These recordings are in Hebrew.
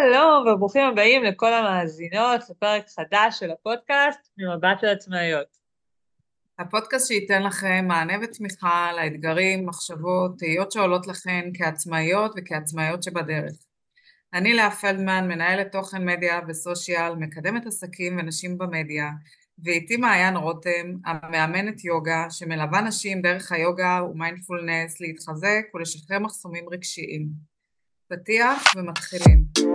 שלום וברוכים הבאים לכל המאזינות לפרק חדש של הפודקאסט ממבט של עצמאיות. הפודקאסט שייתן לכם מענה ותמיכה לאתגרים, מחשבות, תהיות שעולות לכן כעצמאיות וכעצמאיות שבדרך. אני לאה פלדמן, מנהלת תוכן מדיה וסושיאל, מקדמת עסקים ונשים במדיה, ואיתי מעיין רותם, המאמנת יוגה, שמלווה נשים דרך היוגה ומיינדפולנס להתחזק ולשחרר מחסומים רגשיים. פתיח ומתחילים.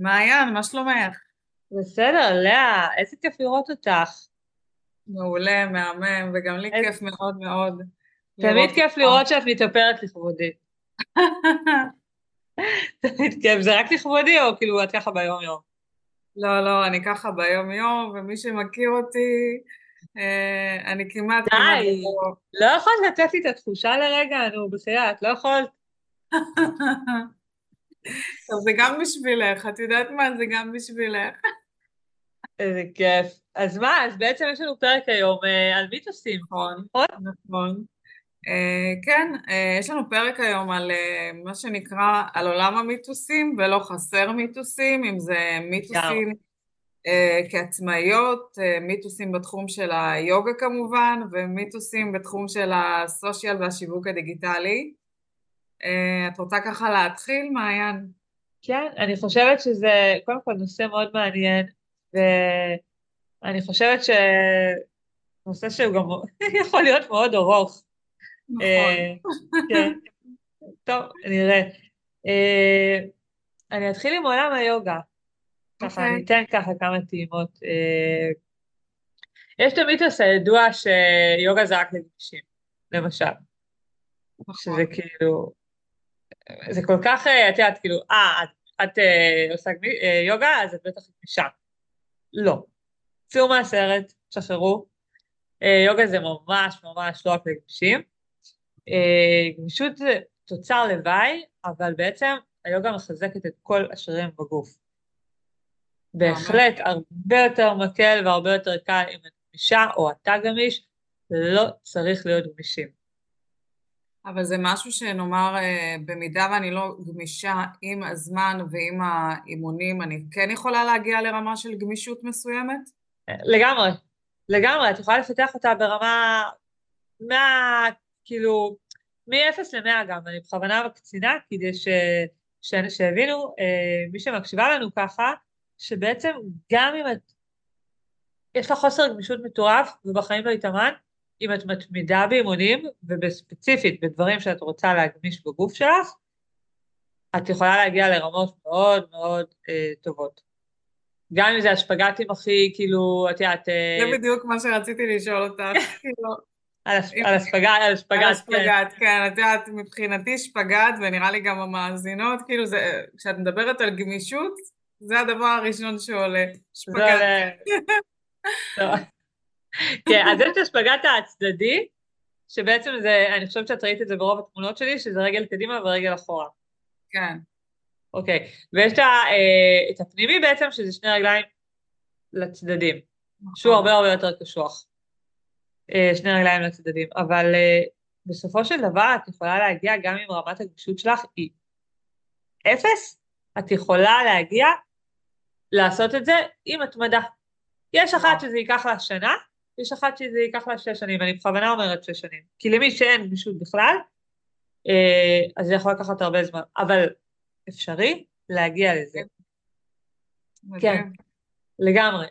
מעיין, מה שלומך? בסדר, לאה, איזה כיף לראות אותך. מעולה, מהמם, וגם לי איזה... כיף מאוד מאוד. תמיד כיף לראות שאת מתאפרת לכבודי. תמיד כיף, זה רק לכבודי או כאילו את ככה ביום יום? לא, לא, אני ככה ביום יום, ומי שמכיר אותי, אה, אני כמעט... די, לא יכולת לתת לי את התחושה לרגע, נו, בסדר, את לא יכולת. טוב, זה גם בשבילך, את יודעת מה? זה גם בשבילך. איזה כיף. אז מה, אז בעצם יש לנו פרק היום אה, על מיתוסים, נכון? נכון. נכון. Uh, כן, uh, יש לנו פרק היום על מה שנקרא על עולם המיתוסים ולא חסר מיתוסים, אם זה מיתוסים כעצמאיות, מיתוסים בתחום של היוגה כמובן, ומיתוסים בתחום של הסושיאל והשיווק הדיגיטלי. Uh, את רוצה ככה להתחיל, מעיין? כן, אני חושבת שזה קודם כל נושא מאוד מעניין, ואני חושבת שנושא שהוא גם יכול להיות מאוד ארוך. נכון. אה, כן. טוב, נראה. אה, אני אתחיל עם עולם היוגה. ככה, אוקיי. אני אתן ככה כמה טעימות. אה, יש את המיתוס הידוע שיוגה זה רק לגמישים, למשל. נכון. שזה כאילו, זה כל כך, את יודעת, כאילו, אה, את, את עושה יוגה, אז את בטח גמישה. לא. צאו מהסרט, שחררו. יוגה זה ממש ממש לא רק לגמישים. אה, גמישות זה תוצר לוואי, אבל בעצם היוגה מחזקת את כל השרירים בגוף. בהחלט הרבה יותר מקל והרבה יותר קל אם את גמישה או אתה גמיש, לא צריך להיות גמישים. אבל זה משהו שנאמר, אה, במידה ואני לא גמישה עם הזמן ועם האימונים, אני כן יכולה להגיע לרמה של גמישות מסוימת? לגמרי, לגמרי, את יכולה לפתח אותה ברמה מה... כאילו, מ-0 ל-100 גם, אני בכוונה מקצינה כדי ש... ש... שיבינו, אה, מי שמקשיבה לנו ככה, שבעצם גם אם את, יש לך חוסר גמישות מטורף ובחיים לא התאמן, אם את מתמידה באימונים, ובספציפית בדברים שאת רוצה להגמיש בגוף שלך, את יכולה להגיע לרמות מאוד מאוד אה, טובות. גם אם זה השפגטים הכי, כאילו, את יודעת... אה, זה בדיוק מה שרציתי לשאול אותך, כאילו, על השפגת, על השפגת, על השפגת, כן. כן, את יודעת, מבחינתי שפגת, ונראה לי גם המאזינות, כאילו זה, כשאת מדברת על גמישות, זה הדבר הראשון שעולה, שפגת. כן, אז יש את השפגת הצדדי, שבעצם זה, אני חושבת שאת ראית את זה ברוב התמונות שלי, שזה רגל קדימה ורגל אחורה. כן. אוקיי, ויש את, אה, את הפנימי בעצם, שזה שני רגליים לצדדים, נכון. שהוא הרבה הרבה יותר קשוח. אה, שני רגליים לצדדים, אבל אה, בסופו של דבר את יכולה להגיע גם אם רמת הגמישות שלך היא אפס, את יכולה להגיע לעשות את זה עם התמדה. יש אחת שזה ייקח לה שנה, יש אחת שזה ייקח לה שש שנים, אני בכוונה אומרת שש שנים, כי למי שאין גמישות בכלל, אה, אז זה יכול לקחת הרבה זמן, אבל אפשרי להגיע לזה. כן, לגמרי.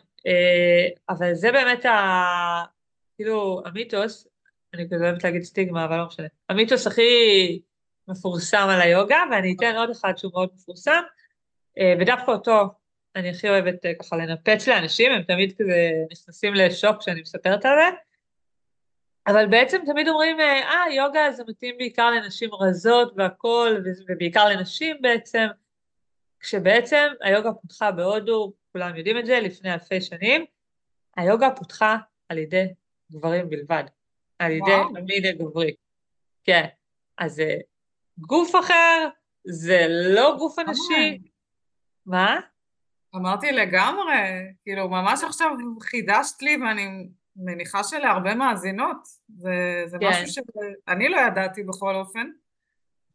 אבל זה באמת ה... כאילו המיתוס, אני כזה אוהבת להגיד סטיגמה, אבל לא משנה, המיתוס הכי מפורסם על היוגה, ואני אתן עוד אחד שהוא מאוד מפורסם, אה, ודווקא אותו אני הכי אוהבת אה, ככה לנפץ לאנשים, הם תמיד כזה נכנסים לשוק כשאני מספרת על זה, אבל בעצם תמיד אומרים, אה, ah, יוגה זה מתאים בעיקר לנשים רזות והכול, ובעיקר לנשים בעצם, כשבעצם היוגה פותחה בהודו, כולם יודעים את זה, לפני אלפי שנים, היוגה פותחה על ידי גברים בלבד, על ידי המין הגברי. כן, אז זה גוף אחר, זה לא גוף אנשי. מה? אמרתי לגמרי, כאילו ממש עכשיו חידשת לי ואני מניחה שלהרבה מאזינות, זה, זה כן. משהו שאני לא ידעתי בכל אופן.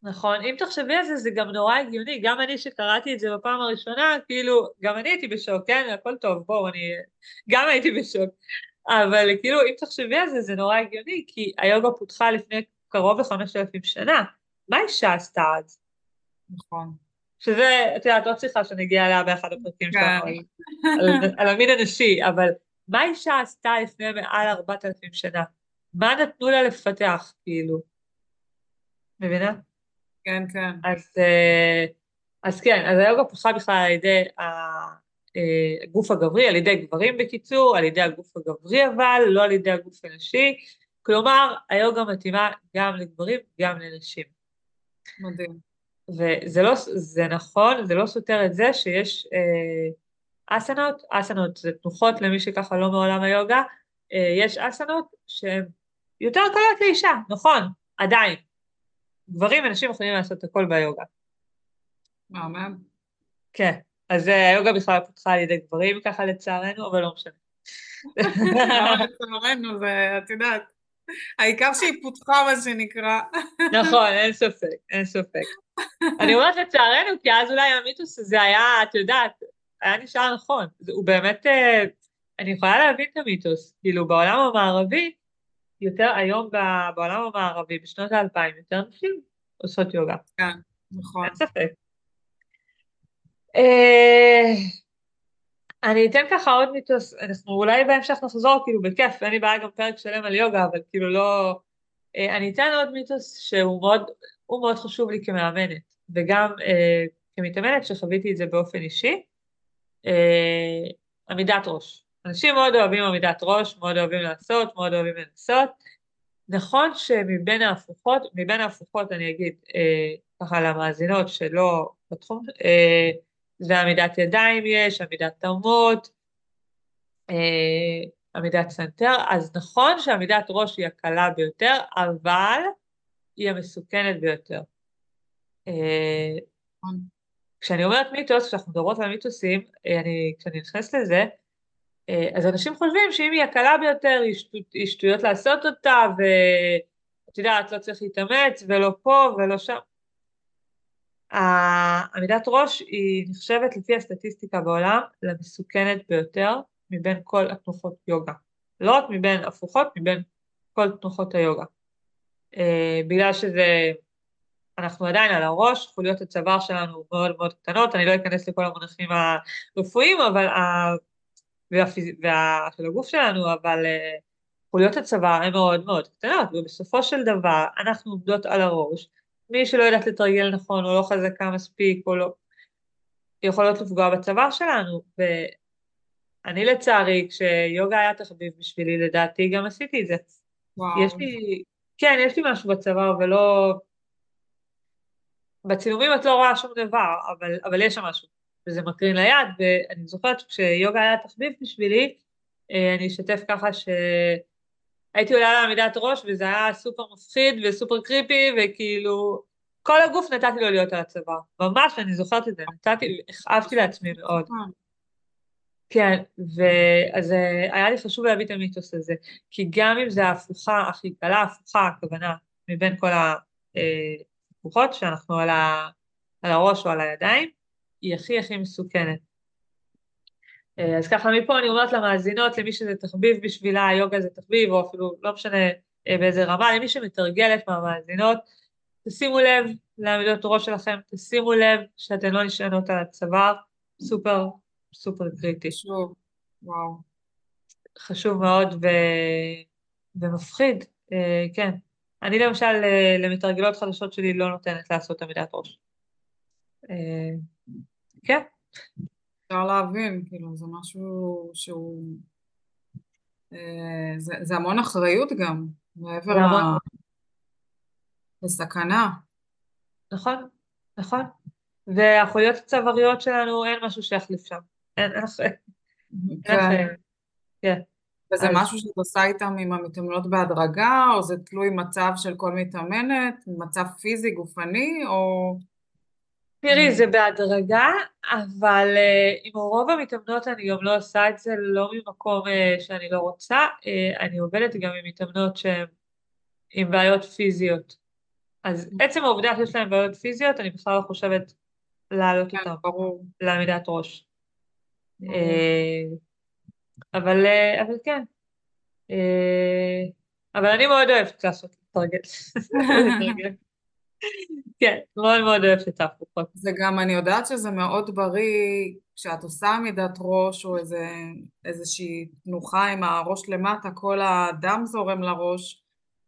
נכון, אם תחשבי על זה, זה גם נורא הגיוני, גם אני שקראתי את זה בפעם הראשונה, כאילו, גם אני הייתי בשוק, כן, הכל טוב, בואו, אני גם הייתי בשוק, אבל כאילו, אם תחשבי על זה, זה נורא הגיוני, כי היוגה פותחה לפני קרוב לחמשת אלפים שנה, מה אישה עשתה אז? נכון. שזה, את יודעת, עוד שיחה שנגיע אליה באחד הפרקים כן. שלנו, על, המין הנשי, אבל מה אישה עשתה לפני מעל ארבעת אלפים שנה? מה נתנו לה לפתח, כאילו? מבינה? כן, כן. אז, אה, אז כן, אז היוגה פותחה בכלל על ידי אה, הגוף הגברי, על ידי גברים בקיצור, על ידי הגוף הגברי אבל, לא על ידי הגוף הנשי, כלומר היוגה מתאימה גם לגברים, גם לנשים. מדהים. וזה לא, זה נכון, זה לא סותר את זה שיש אה, אסנות, אסנות זה תנוחות למי שככה לא מעולם היוגה, אה, יש אסנות שהן יותר קלות לאישה, נכון, עדיין. גברים ונשים יכולים לעשות הכל ביוגה. מהמם. כן, אז אה, היוגה בכלל פותחה על ידי גברים ככה לצערנו, אבל לא משנה. לצערנו, זה, את יודעת, העיקר שהיא פותחה מה שנקרא. נכון, אין ספק, אין ספק. אני אומרת לצערנו, כי אז אולי המיתוס הזה היה, את יודעת, היה נשאר נכון. הוא באמת, אה, אני יכולה להבין את המיתוס. כאילו, בעולם המערבי, יותר היום בעולם המערבי, בשנות האלפיים, יותר נשים עושות יוגה. כן, נכון. אין ספק. אני אתן ככה עוד מיתוס, אנחנו אולי בהמשך נחזור, כאילו בכיף, אין לי בעיה גם פרק שלם על יוגה, אבל כאילו לא... אה, אני אתן עוד מיתוס שהוא מאוד, מאוד חשוב לי כמאמנת, וגם אה, כמתאמנת שחוויתי את זה באופן אישי, אה, עמידת ראש. אנשים מאוד אוהבים עמידת ראש, מאוד אוהבים לעשות, מאוד אוהבים לנסות. נכון שמבין ההפוכות, מבין ההפוכות אני אגיד אה, ככה למאזינות שלא בתחום, אה, זה עמידת ידיים יש, עמידת אמות, אה, עמידת סנטר, אז נכון שעמידת ראש היא הקלה ביותר, אבל היא המסוכנת ביותר. אה, נכון. כשאני אומרת מיתוס, כשאנחנו מדברות על מיתוסים, אה, אני, כשאני נכנסת לזה, אז אנשים חושבים שאם היא הקלה ביותר, היא שטויות לעשות אותה, ואת יודעת, לא צריך להתאמץ, ולא פה ולא שם. העמידת ראש היא נחשבת לפי הסטטיסטיקה בעולם למסוכנת ביותר מבין כל התנוחות יוגה. לא רק מבין הפוכות, מבין כל תנוחות היוגה. אה, בגלל שזה, אנחנו עדיין על הראש, חוליות הצוואר שלנו מאוד מאוד קטנות, אני לא אכנס לכל המונחים הרפואיים, אבל. והפיז... וה... של הגוף שלנו, אבל אה, חוליות הצוואר הן מאוד מאוד קטנות, ובסופו של דבר אנחנו עומדות על הראש, מי שלא יודעת לתרגל נכון או לא חזקה מספיק או לא, יכולות לפגוע בצוואר שלנו, ואני לצערי, כשיוגה היה תחביב בשבילי, לדעתי גם עשיתי את זה. וואו. יש לי, כן, יש לי משהו בצוואר ולא... בצילומים את לא רואה שום דבר, אבל, אבל יש שם משהו, וזה מקרין ליד, ואני זוכרת שכשיוגה היה תחביב בשבילי, אה, אני אשתף ככה שהייתי עולה לעמידת ראש, וזה היה סופר מפחיד וסופר קריפי, וכאילו, כל הגוף נתתי לו להיות על הצוואר. ממש, אני זוכרת את זה, נתתי, הכאבתי לעצמי מאוד. כן, ואז אה, היה לי חשוב להביא את המיתוס הזה, כי גם אם זה ההפוכה הכי קלה, הפוכה הכוונה מבין כל ההפוכות שאנחנו על, ה, על הראש או על הידיים, היא הכי הכי מסוכנת. אה, אז ככה מפה אני אומרת למאזינות, למי שזה תחביב בשבילה, היוגה זה תחביב, או אפילו לא משנה אה, באיזה רמה, למי שמתרגלת מהמאזינות, תשימו לב לעמידות ראש שלכם, תשימו לב שאתן לא נשענות על הצוואר, סופר סופר קריטי. חשוב, וואו. חשוב מאוד ו... ומפחיד, אה, כן. אני למשל אה, למתרגלות חדשות שלי לא נותנת לעשות עמידת ראש. אה, כן, אפשר להבין, כאילו, זה משהו שהוא... אה, זה, זה המון אחריות גם, מעבר ל... לסכנה. נכון, נכון. והחוליות הצוואריות שלנו, אין משהו שיחליף שם. אין, אין. כן. כן. וזה אז- משהו שאת עושה איתם עם המתאמנות בהדרגה, או זה תלוי מצב של כל מתאמנת, מצב פיזי, גופני, או... תראי, זה בהדרגה, אבל uh, עם רוב המתאמנות אני גם לא עושה את זה לא ממקום uh, שאני לא רוצה, uh, אני עובדת גם עם מתאמנות שהן עם בעיות פיזיות. אז עצם העובדה שיש להן בעיות פיזיות, אני בכלל לא חושבת להעלות כן, אותן. לעמידת ראש. אבל, אבל כן. אבל אני מאוד אוהבת לעשות תרגל. כן, מאוד מאוד אוהבת את ההפוכות. זה גם, אני יודעת שזה מאוד בריא כשאת עושה עמידת ראש או איזה, איזושהי תנוחה עם הראש למטה, כל הדם זורם לראש,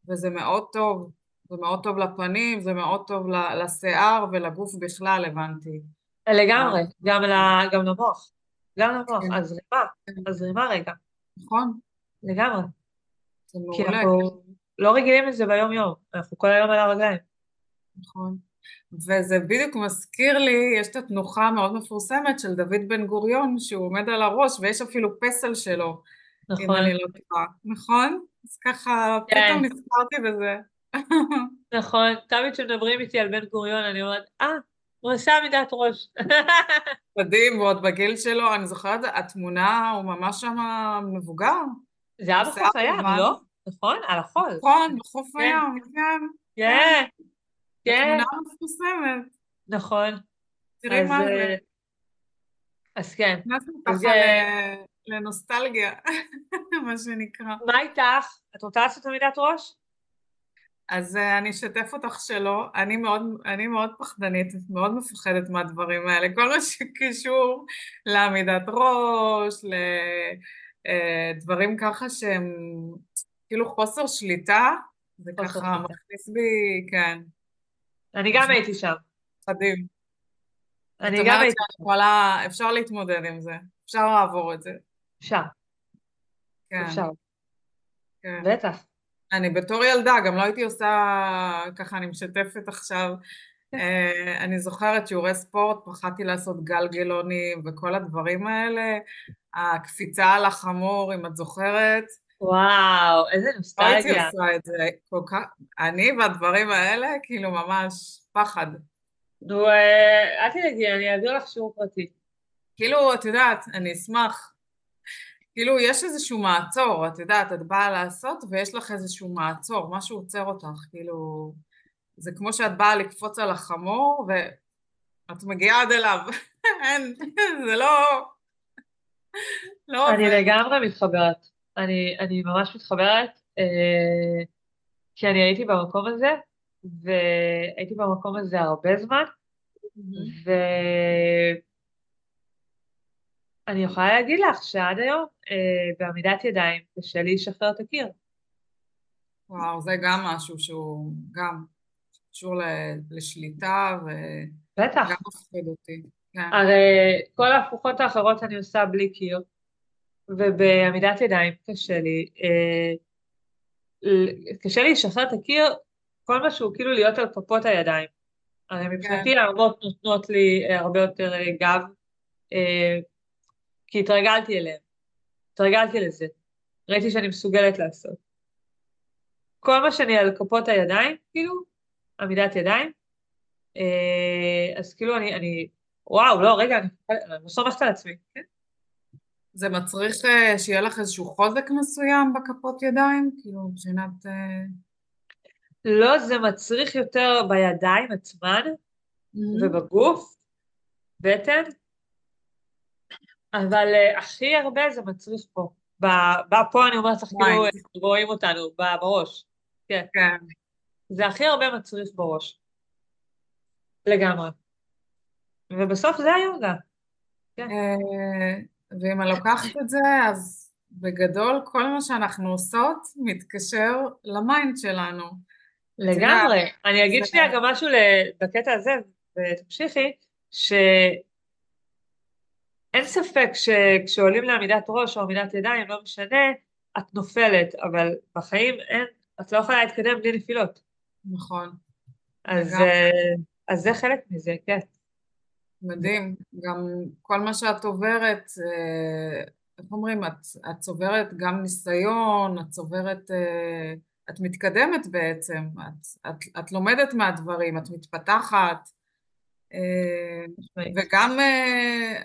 וזה מאוד טוב. זה מאוד טוב לפנים, זה מאוד טוב לשיער ולגוף בכלל, הבנתי. לגמרי, גם, ל- גם למוח. גם למוח, כן. הזרימה, הזרימה רגע, נכון? לגמרי. זה כי מעולה. אנחנו לא רגילים לזה ביום יום, אנחנו כל היום על הרגליים. נכון. וזה בדיוק מזכיר לי, יש את התנוחה המאוד מפורסמת של דוד בן גוריון, שהוא עומד על הראש, ויש אפילו פסל שלו, אם נכון, אני לא טועה. נכון? אז ככה, כן. פתאום נזכרתי בזה. נכון, תמיד כשמדברים איתי על בן גוריון אני אומרת, אה, הוא עושה עמידת ראש. מדהים, ועוד בגיל שלו, אני זוכרת, התמונה, הוא ממש שם מבוגר. זה היה בחוף הים. לא? נכון? על החול. נכון, בחוף כן. הים, כן. כן, כן, התמונה מפורסמת. נכון. תראי מה זה. אה, אז כן. נכנסנו ככה אה, לנוסטלגיה, מה שנקרא. מה איתך? את רוצה לעשות עמידת ראש? אז אה, אני אשתף אותך שלא, אני מאוד, אני מאוד פחדנית, מאוד מפחדת מהדברים האלה, כל מה שקשור לעמידת ראש, לדברים ככה שהם כאילו חוסר שליטה, זה ככה. מכניס בי, כן, אני גם הייתי שם. את אני גם הייתי שאת יכולה, אפשר להתמודד עם זה, אפשר לעבור את זה, שם, כן, אפשר. כן. בטח. אני בתור ילדה גם לא הייתי עושה, ככה אני משתפת עכשיו, אה, אני זוכרת שיעורי ספורט, פחדתי לעשות גלגלונים וכל הדברים האלה, הקפיצה על החמור, אם את זוכרת, וואו, איזה לא הייתי נוסטלגיה. עושה את זה כל כך, אני והדברים האלה, כאילו ממש פחד. נו, אה, אל תדאגי, אני אעביר לך שיעור פרטי. כאילו, את יודעת, אני אשמח, כאילו יש איזשהו מעצור, את יודעת, את באה לעשות ויש לך איזשהו מעצור, משהו עוצר אותך, כאילו, זה כמו שאת באה לקפוץ על החמור ואת מגיעה עד אליו, אין, זה לא, לא אני. לגמרי מתחברת. אני, אני ממש מתחברת, אה, כי אני הייתי במקום הזה, והייתי במקום הזה הרבה זמן, ואני יכולה להגיד לך שעד היום, אה, בעמידת ידיים, קשה לי לשחרר את הקיר. וואו, זה גם משהו שהוא גם קשור לשליטה בטח. וגם מפחיד אותי, כן, הרי כל ההפוכות האחרות אני עושה בלי קיר, ובעמידת ידיים קשה לי, אה, קשה לי לשחרר את הקיר, כל מה שהוא כאילו להיות על כפות הידיים. הרי מבחינתי הערבות נותנות לי אה, הרבה יותר אה, גב, כי התרגלתי אליהן, התרגלתי לזה, ראיתי שאני מסוגלת לעשות. כל מה שאני על כפות הידיים, כאילו, עמידת ידיים, אז כאילו אני, אני, וואו, לא, רגע, אני אני לא סומכת על עצמי. כן? זה מצריך אה, שיהיה לך איזשהו חוזק מסוים בכפות ידיים, כאילו מבחינת, אה, לא, זה מצריך יותר בידיים עצמן ובגוף, בטן, אבל uh, הכי הרבה זה מצריך פה. ב- ב- פה אני אומרת לך, כאילו. רואים אותנו, ב- בראש. כן, כן, זה הכי הרבה מצריך בראש. לגמרי. ובסוף זה היוגה. כן. אה, ואם אני לוקחת את זה, אז בגדול כל מה שאנחנו עושות מתקשר ל mind שלנו. לגמרי. אני אגיד שנייה גם משהו בקטע הזה, ותמשיכי, שאין ספק שכשעולים לעמידת ראש או עמידת ידיים, לא משנה, את נופלת, אבל בחיים אין, את לא יכולה להתקדם בלי נפילות. נכון, אז. אה, אז זה חלק מזה, כן. מדהים. גם כל מה שאת עוברת, אה, איך אומרים, את, את צוברת גם ניסיון, את צוברת, אה, את מתקדמת בעצם, את, את, את לומדת מהדברים, את מתפתחת. אה, משמעית. וגם,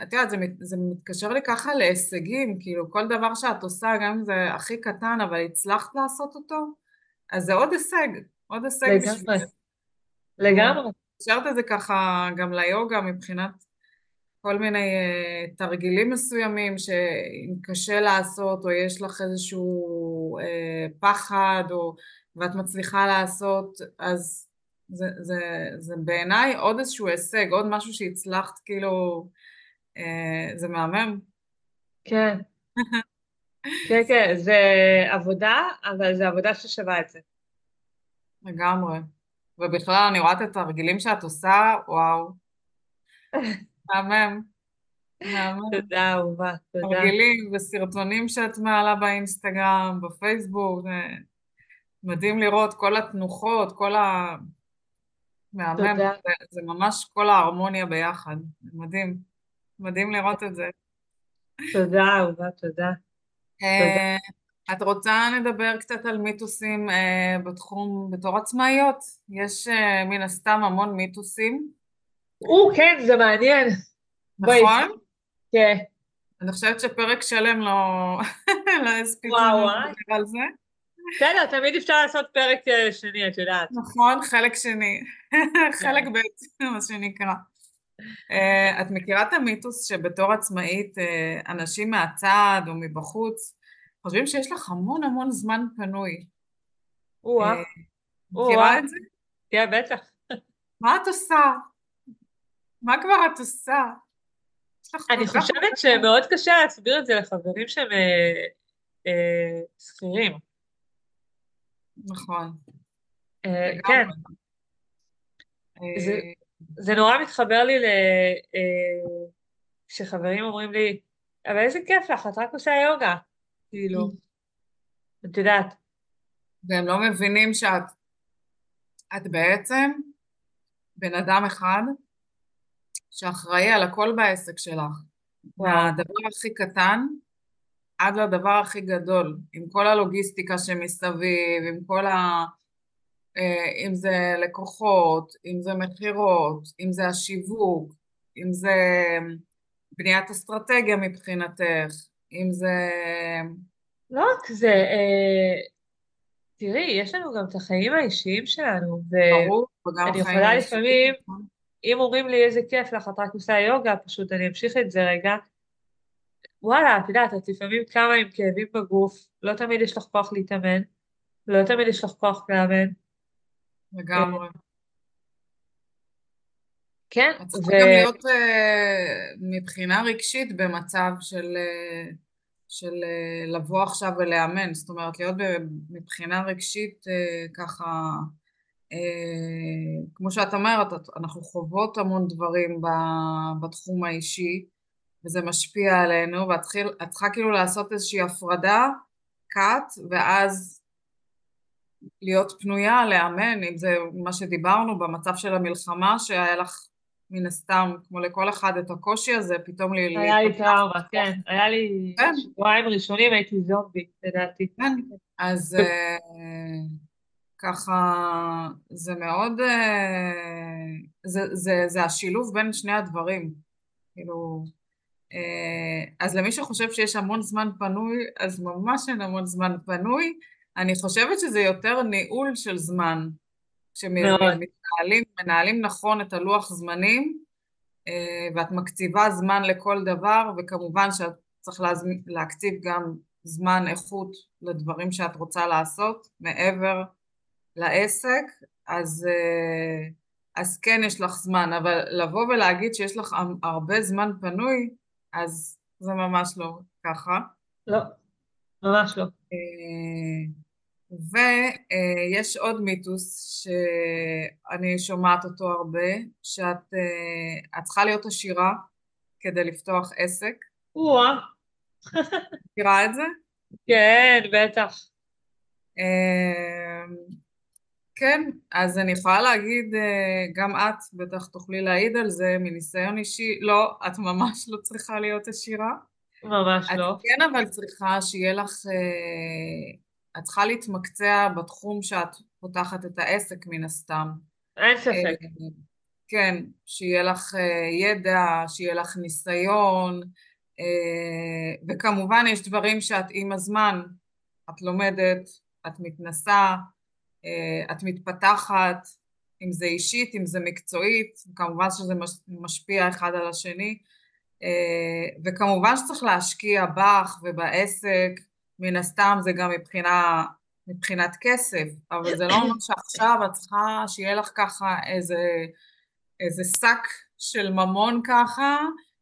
את יודעת, זה, זה מתקשר לי ככה להישגים, כאילו כל דבר שאת עושה, גם אם זה הכי קטן, אבל הצלחת לעשות אותו, אז זה עוד הישג, עוד הישג בשבילך. לגמרי. השארת את זה ככה גם ליוגה מבחינת כל מיני uh, תרגילים מסוימים שאם קשה לעשות או יש לך איזשהו uh, פחד או, ואת מצליחה לעשות אז זה, זה, זה בעיניי עוד איזשהו הישג, עוד משהו שהצלחת כאילו, uh, זה מהמם. כן, כן, כן, זה עבודה, אבל זה עבודה ששווה את זה. לגמרי. ובכלל אני רואה את התרגילים שאת עושה, וואו, מהמם. מהמם. תודה, אהובה, תודה. תרגילים וסרטונים שאת מעלה באינסטגרם, בפייסבוק, זה מדהים לראות כל התנוחות, כל ה... מהמם, תודה. זה, זה ממש כל ההרמוניה ביחד, מדהים, מדהים לראות את זה. תודה, אהובה, תודה. אה, את רוצה נדבר קצת על מיתוסים אה, בתחום בתור עצמאיות? יש אה, מן הסתם המון מיתוסים, או, כן, זה מעניין. נכון? כן. אני חושבת שפרק שלם לא, לא הספיק. לדבר על זה. בסדר, תמיד אפשר לעשות פרק אה, שני, את יודעת. נכון, חלק שני, חלק כן. ב', מה שנקרא. אה, את מכירה את המיתוס שבתור עצמאית אה, אנשים מהצד או מבחוץ חושבים שיש לך המון המון זמן פנוי. או-אה, אה, או-אה. מכירה את זה? כן, בטח. מה את עושה? מה כבר את עושה? אני חושבת. שמאוד קשה להסביר את זה לחברים שהם אה, אה, שכירים. נכון, כן. זה, נורא מתחבר לי כשחברים אומרים לי, אבל איזה כיף לך, את רק עושה יוגה. כאילו, את יודעת, והם לא מבינים שאת את בעצם בן אדם אחד שאחראי על הכל בעסק שלך. מהדבר הכי קטן עד לדבר הכי גדול, עם כל הלוגיסטיקה שמסביב, עם כל ה... אה, אם זה לקוחות, אם זה מכירות, אם זה השיווק, אם זה בניית אסטרטגיה מבחינתך, אם זה... לא רק זה, אה, תראי, יש לנו גם את החיים האישיים שלנו, ואני יכולה. לפעמים, אם אומרים לי איזה כיף לך, את רק עושה יוגה, פשוט אני אמשיך את זה רגע. וואלה, את יודעת, את לפעמים קמה עם כאבים בגוף, לא תמיד יש לך כוח להתאמן, לא תמיד יש לך כוח לאמן. לגמרי. כן, את ו... צריכה גם להיות אה, מבחינה רגשית במצב של, אה, של אה, לבוא עכשיו ולאמן, זאת אומרת להיות מבחינה רגשית ככה, כמו שאת אומרת, אנחנו חוות המון דברים בתחום האישי וזה משפיע עלינו ואת צריכה, את צריכה כאילו לעשות איזושהי הפרדה, cut, ואז להיות פנויה לאמן, אם זה מה שדיברנו במצב של המלחמה, שהיה לך מן הסתם, כמו לכל אחד, את הקושי הזה, פתאום לי... היה לי. טראומה, כן, היה לי כן. שבועיים ראשונים הייתי זומבי, לדעתי. כן, אז אה, ככה, זה מאוד, אה, זה, זה, זה השילוב בין שני הדברים, כאילו, אה, אז למי שחושב שיש המון זמן פנוי, אז ממש אין המון זמן פנוי, אני חושבת שזה יותר ניהול של זמן, מאוד. כשמנהלים מנהלים נכון את הלוח זמנים, אה, ואת מקציבה זמן לכל דבר, וכמובן שאת צריך להקציב גם זמן איכות לדברים שאת רוצה לעשות מעבר לעסק, אז, אה, אז כן יש לך זמן, אבל לבוא ולהגיד שיש לך הרבה זמן פנוי, אז זה ממש לא ככה. לא, ממש לא. ויש עוד מיתוס שאני שומעת אותו הרבה, שאת אה, את צריכה להיות עשירה כדי לפתוח עסק. או-אה, מכירה את זה? כן, בטח. אה, כן, אז אני יכולה להגיד, אה, גם את בטח תוכלי להעיד על זה מניסיון אישי, לא, את ממש לא צריכה להיות עשירה. ממש את לא. כן אבל צריכה שיהיה לך, את צריכה להתמקצע בתחום שאת פותחת את העסק מן הסתם. אין ספק. אה, כן, שיהיה לך ידע, שיהיה לך ניסיון, וכמובן יש דברים שאת עם הזמן, את לומדת, את מתנסה, את מתפתחת, אם זה אישית, אם זה מקצועית, כמובן שזה משפיע אחד על השני, וכמובן שצריך להשקיע בך ובעסק, מן הסתם זה גם מבחינה, מבחינת כסף, אבל זה לא אומר שעכשיו את צריכה שיהיה לך ככה איזה, איזה שק של ממון ככה,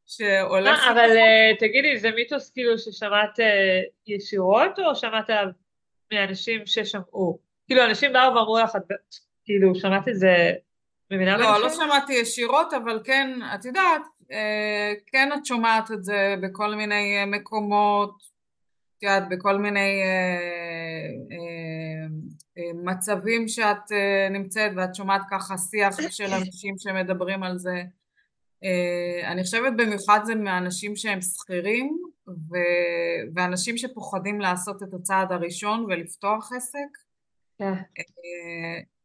שהולך... אה, אבל uh, תגידי, זה מיתוס כאילו ששמעת uh, ישירות, או שמעת מאנשים ששמעו? כאילו, אנשים באו ואמרו לך, כאילו, שמעת את זה במדינה לא, לא שמעתי ישירות, אבל כן, את יודעת, כן את שומעת את זה בכל מיני מקומות, את יודעת, בכל מיני מצבים שאת נמצאת ואת שומעת ככה שיח של אנשים שמדברים על זה. אני חושבת במיוחד זה מאנשים שהם שכירים ואנשים שפוחדים לעשות את הצעד הראשון ולפתוח עסק. כן.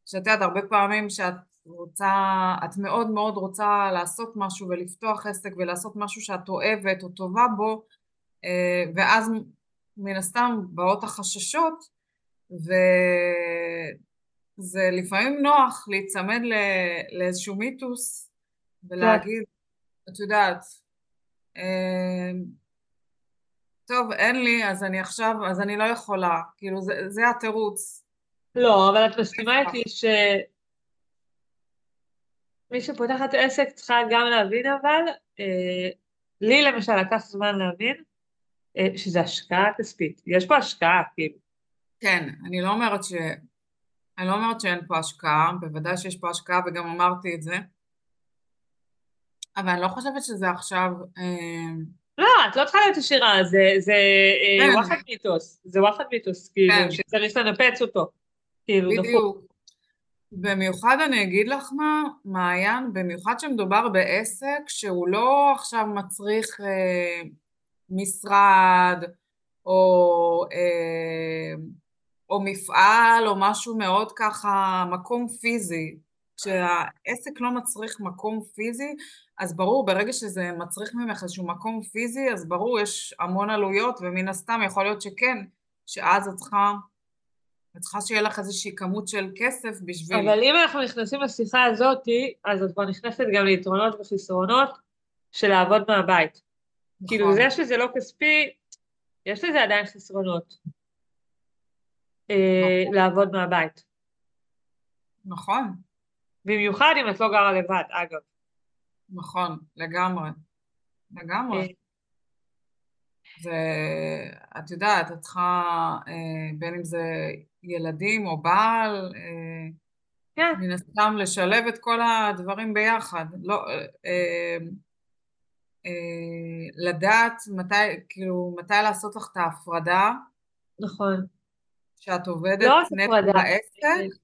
שאת יודעת, הרבה פעמים שאת רוצה, את מאוד מאוד רוצה לעשות משהו ולפתוח עסק ולעשות משהו שאת אוהבת או טובה בו, ואז מן הסתם באות החששות, וזה לפעמים נוח להיצמד לאיזשהו מיתוס ולהגיד, את יודעת, טוב, אין לי, אז אני עכשיו, אז אני לא יכולה, כאילו זה, זה התירוץ. לא, אבל את מסכימה איתי ש... מי שפותחת עסק צריכה גם להבין אבל, אה, לי למשל לקח זמן להבין שזה השקעה כספית, יש פה השקעה כאילו. כן, אני לא אומרת ש... אני לא אומרת שאין פה השקעה, בוודאי שיש פה השקעה וגם אמרתי את זה, אבל אני לא חושבת שזה עכשיו... אה... לא, את לא צריכה להיות עשירה, זה, זה אה, כן. וואחד מיתוס, זה וואחד מיתוס, כאילו, כן. שצריך לנפץ אותו. כאילו, בדיוק. במיוחד אני אגיד לך מה, מעיין, במיוחד שמדובר בעסק שהוא לא עכשיו מצריך אה, משרד או, אה, או מפעל או משהו מאוד ככה, מקום פיזי. כשהעסק לא מצריך מקום פיזי, אז ברור, ברגע שזה מצריך ממך איזשהו מקום פיזי, אז ברור, יש המון עלויות, ומן הסתם יכול להיות שכן, שאז את צריכה את צריכה שיהיה לך איזושהי כמות של כסף בשביל... אבל אם אנחנו נכנסים לשיחה הזאת, אז את כבר נכנסת גם ליתרונות וחסרונות של לעבוד מהבית. נכון. כאילו זה שזה לא כספי, יש לזה עדיין חסרונות. אה, נכון. לעבוד מהבית. נכון. במיוחד אם את לא גרה לבד, אגב. נכון, לגמרי. לגמרי. אה, ואת יודעת, את צריכה, אה, בין אם זה ילדים או בעל, אה, כן. מן הסתם לשלב את כל הדברים ביחד. לא, אה, לדעת מתי, כאילו, מתי לעשות לך את ההפרדה. נכון. שאת עובדת לא נטו בעסק.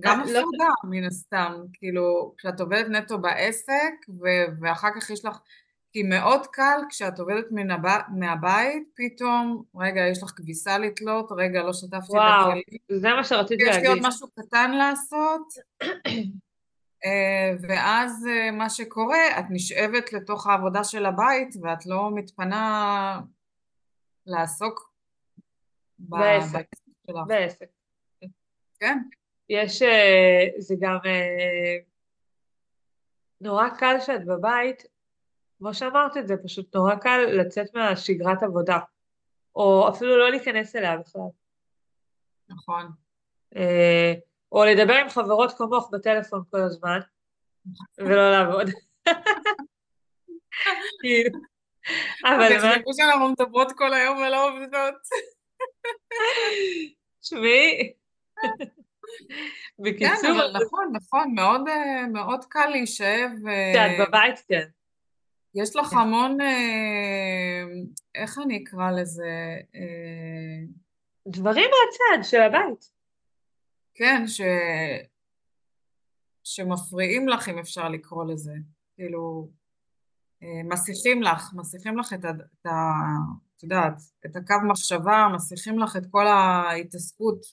גם לא הפרדה, לא... מן הסתם. כאילו, כשאת עובדת נטו בעסק, ואחר כך יש לך... כי מאוד קל כשאת עובדת מהב... מהבית, פתאום, רגע, יש לך כביסה לתלות, רגע, לא שטפתי את הכלים. וואו, זה מה שרציתי להגיד. יש לי עוד משהו קטן לעשות, אה, ואז אה, מה שקורה, את נשאבת לתוך העבודה של הבית, ואת לא מתפנה לעסוק בעסק שלך. בעסק. כן. יש, אה, זה גם נורא קל שאת בבית, כמו שאמרת את זה, פשוט נורא קל לצאת מהשגרת עבודה, או אפילו לא להיכנס אליה בכלל. נכון. אה, או לדבר עם חברות כמוך בטלפון כל הזמן, ולא לעבוד. כאילו, אבל מה... תחשבו שאנחנו מדברות כל היום ולא עובדות. תשמעי. בקיצור... כן, אבל נכון, נכון, מאוד קל להישאב... אה, בבית, כן. יש לך כן. המון, אה, איך אני אקרא לזה? אה, דברים מהצד של הבית. כן, ש... שמפריעים לך, אם אפשר לקרוא לזה. כאילו, אה, מסיחים לך, מסיחים לך את ה... את ה... את יודעת, את הקו מחשבה, מסיחים לך את כל ההתעסקות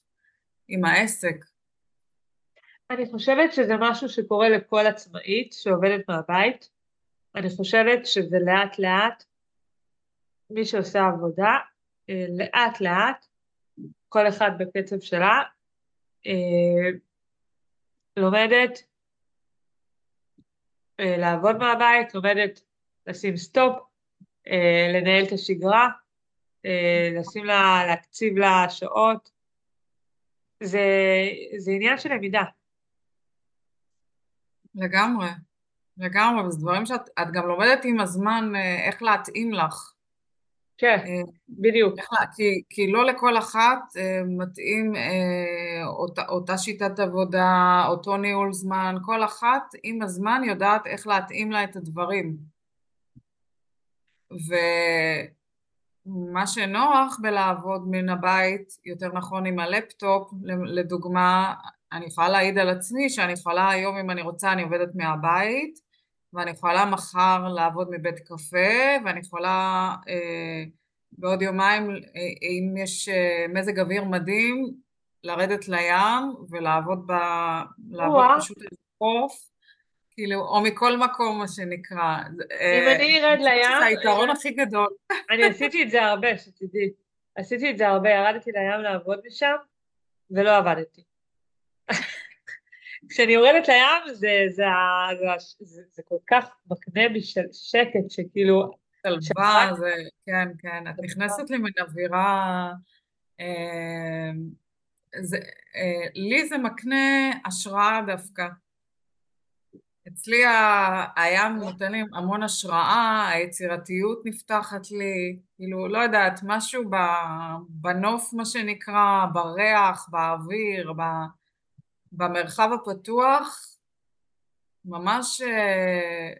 עם העסק. אני חושבת שזה משהו שקורה לכל עצמאית שעובדת מהבית. אני חושבת שזה לאט לאט, מי שעושה עבודה, אה, לאט לאט, כל אחד בקצב שלה, לומדת אה, לעבוד מהבית, לומדת לשים סטופ, לנהל את השגרה, לשים לה, להקציב לה שעות. זה, זה עניין של למידה. לגמרי, לגמרי, וזה דברים שאת גם לומדת עם הזמן איך להתאים לך. כן, אה, בדיוק. כי, כי לא לכל אחת אה, מתאים אה, אותה, אותה שיטת עבודה, אותו ניהול זמן, כל אחת עם הזמן יודעת איך להתאים לה את הדברים. ומה שנוח בלעבוד מן הבית, יותר נכון עם הלפטופ, לדוגמה, אני יכולה להעיד על עצמי שאני יכולה היום אם אני רוצה אני עובדת מהבית ואני יכולה מחר לעבוד מבית קפה, ואני יכולה אה, בעוד יומיים, אה, אם יש אה, מזג אוויר מדהים, לרדת לים ולעבוד ב... לעבוד פשוט על חוף, כאילו, או מכל מקום, מה שנקרא. אם אה, אני ארד לים... זה היתרון הכי גדול. אני עשיתי את זה הרבה, שתדעי. עשיתי את זה הרבה, ירדתי לים לעבוד משם, ולא עבדתי. כשאני יורדת לים זה, זה, זה, זה, זה כל כך מקנה בי שקט שכאילו... שלווה, זה, כן, כן, את נכנסת לי מן אווירה... זה, אה, לי זה מקנה השראה דווקא. אצלי הים נותן לי המון השראה, היצירתיות נפתחת לי, כאילו, לא יודעת, משהו בנוף, מה שנקרא, בריח, באוויר. במרחב הפתוח, ממש אה,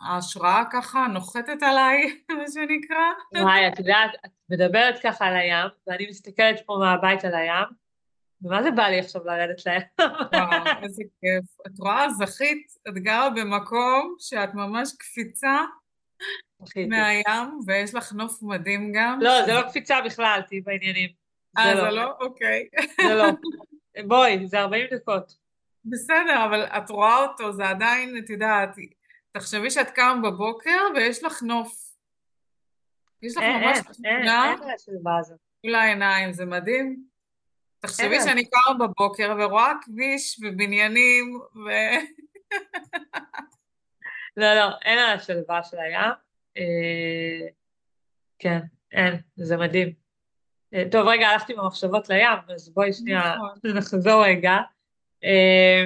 ההשראה ככה נוחתת עליי, מה שנקרא. וואי, את יודעת, את מדברת ככה על הים, ואני מסתכלת פה מהבית על הים, ומה זה בא לי עכשיו לרדת לים? וואו, איזה כיף. את רואה, זכית, את גרה במקום שאת ממש קפיצה מהים, ויש לך נוף מדהים גם. לא, זה לא קפיצה בכלל, תהיי בעניינים. אה, זה לא? לא? אוקיי. זה לא. בואי, זה 40 דקות. בסדר, אבל את רואה אותו, זה עדיין, את יודעת, תחשבי שאת קמה בבוקר ויש לך נוף. יש לך ממש תמונה מול העיניים, זה מדהים. תחשבי שאני קמה בבוקר ורואה כביש ובניינים ו... לא, לא, אין על השלווה של הים. אה, כן, אין, זה מדהים. אה, טוב, רגע, הלכתי במחשבות לים, אז בואי שנייה נכון. נחזור רגע. אה,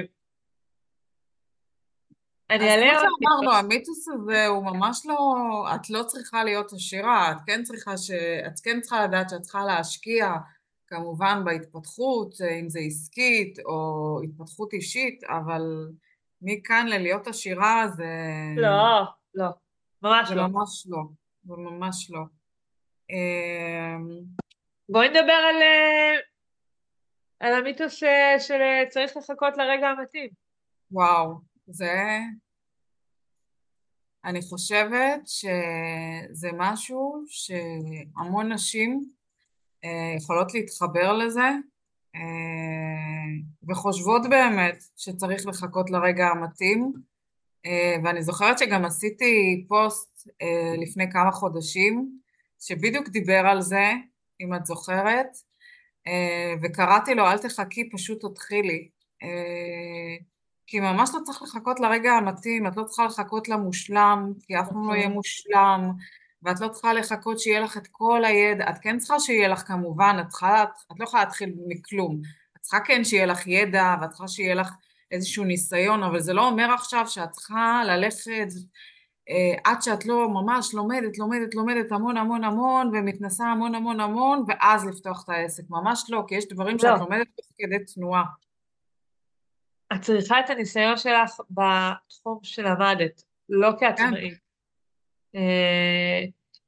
אני אעלה... אז כמו שאמרנו, המיתוס הזה הוא ממש לא... את לא צריכה להיות עשירה, את כן צריכה ש... את כן צריכה לדעת שאת צריכה להשקיע כמובן בהתפתחות, אם זה עסקית או התפתחות אישית, אבל מכאן ללהיות עשירה זה... לא, לא, ממש זה לא. זה ממש לא, זה ממש לא. אמ, בואי נדבר על, אה, על המיתוס של, של צריך לחכות לרגע המתאים. וואו, זה... אני חושבת שזה משהו שהמון נשים אה, יכולות להתחבר לזה אה, וחושבות באמת שצריך לחכות לרגע המתאים ואני זוכרת שגם עשיתי פוסט לפני כמה חודשים שבדיוק דיבר על זה אם את זוכרת, אה, וקראתי לו אל תחכי, פשוט תתחילי. אה, כי ממש לא צריך לחכות לרגע המתאים, את לא צריכה לחכות למושלם, כי אף פעם לא יהיה נכון. מושלם, ואת לא צריכה לחכות שיהיה לך את כל הידע, את כן צריכה שיהיה לך כמובן, את, צריכה, את לא יכולה להתחיל מכלום, את צריכה כן שיהיה לך ידע, ואת צריכה שיהיה לך איזשהו ניסיון, אבל זה לא אומר עכשיו שאת צריכה ללכת אה, עד שאת לא ממש לומדת, לומדת, לומדת המון המון המון ומתנסה המון המון המון ואז לפתוח את העסק, ממש לא, כי יש דברים לא. שאת לומדת תוך כדי תנועה. את צריכה את הניסיון שלך בתחום שלמדת, לא כעצמאית. אה,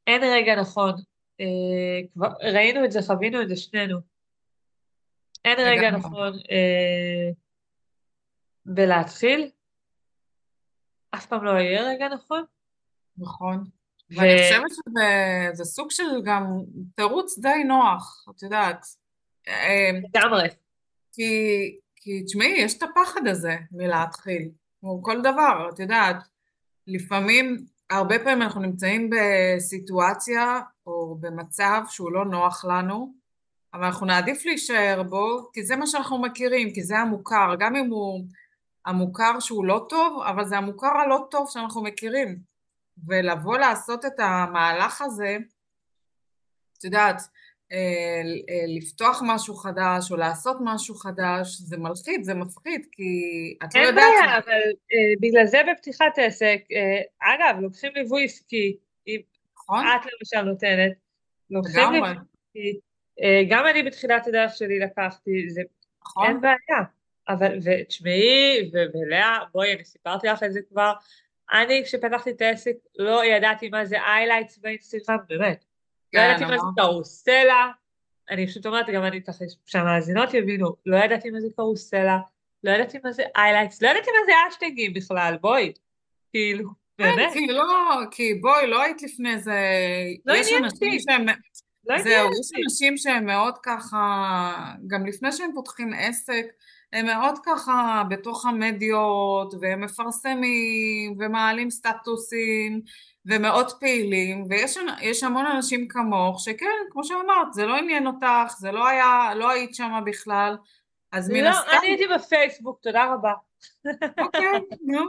אין רגע נכון, אה, כבר ראינו את זה, חווינו את זה שנינו. אין רגע נכון אה, בלהתחיל, אף פעם לא יהיה רגע נכון. נכון. ו... ואני חושבת שזה סוג של גם תירוץ די נוח, את יודעת. אמ, לגמרי. כי, כי תשמעי, יש את הפחד הזה מלהתחיל, כמו כל דבר, את יודעת, לפעמים, הרבה פעמים אנחנו נמצאים בסיטואציה או במצב שהוא לא נוח לנו, אבל אנחנו נעדיף להישאר בו, כי זה מה שאנחנו מכירים, כי זה המוכר, גם אם הוא המוכר שהוא לא טוב, אבל זה המוכר הלא טוב שאנחנו מכירים. ולבוא לעשות את המהלך הזה, את יודעת, לפתוח משהו חדש או לעשות משהו חדש, זה מלחיץ, זה מפחיד, כי את לא יודעת... אין בעיה, אבל uh, בגלל זה בפתיחת עסק, uh, אגב, לוקחים ליווי עסקי, אם נכון? את למשל נותנת, לוקחים. ליווי עסקי, uh, גם אני בתחילת הדרך שלי לקחתי, זה נכון? אין בעיה, אבל, ותשמעי, ולאה, בואי, אני סיפרתי לך את זה כבר, אני כשפתחתי את העסק לא ידעתי מה זה איילייטס באינסטגרם, באמת. לא כן, ידעתי מה זה. קרוסלה, אני פשוט אומרת, גם אני ככה, שהמאזינות יבינו, לא ידעתי מה זה קרוסלה, לא ידעתי מה זה איילייטס, לא ידעתי מה זה אשטגים בכלל, בואי, כאילו, כן, באמת, כי לא, כי בואי, לא היית לפני זה, לא עניין אותי. שהם, לא זהו, יש. אנשים שהם מאוד ככה, גם לפני שהם פותחים עסק, הם מאוד ככה בתוך המדיות, והם מפרסמים, ומעלים סטטוסים, ומאוד פעילים, ויש יש המון אנשים כמוך, שכן, כמו שאמרת, זה לא עניין אותך, זה לא היה, לא היית שם בכלל, אז מן לא, הסתם, אני הייתי בפייסבוק, תודה רבה. אוקיי, נו,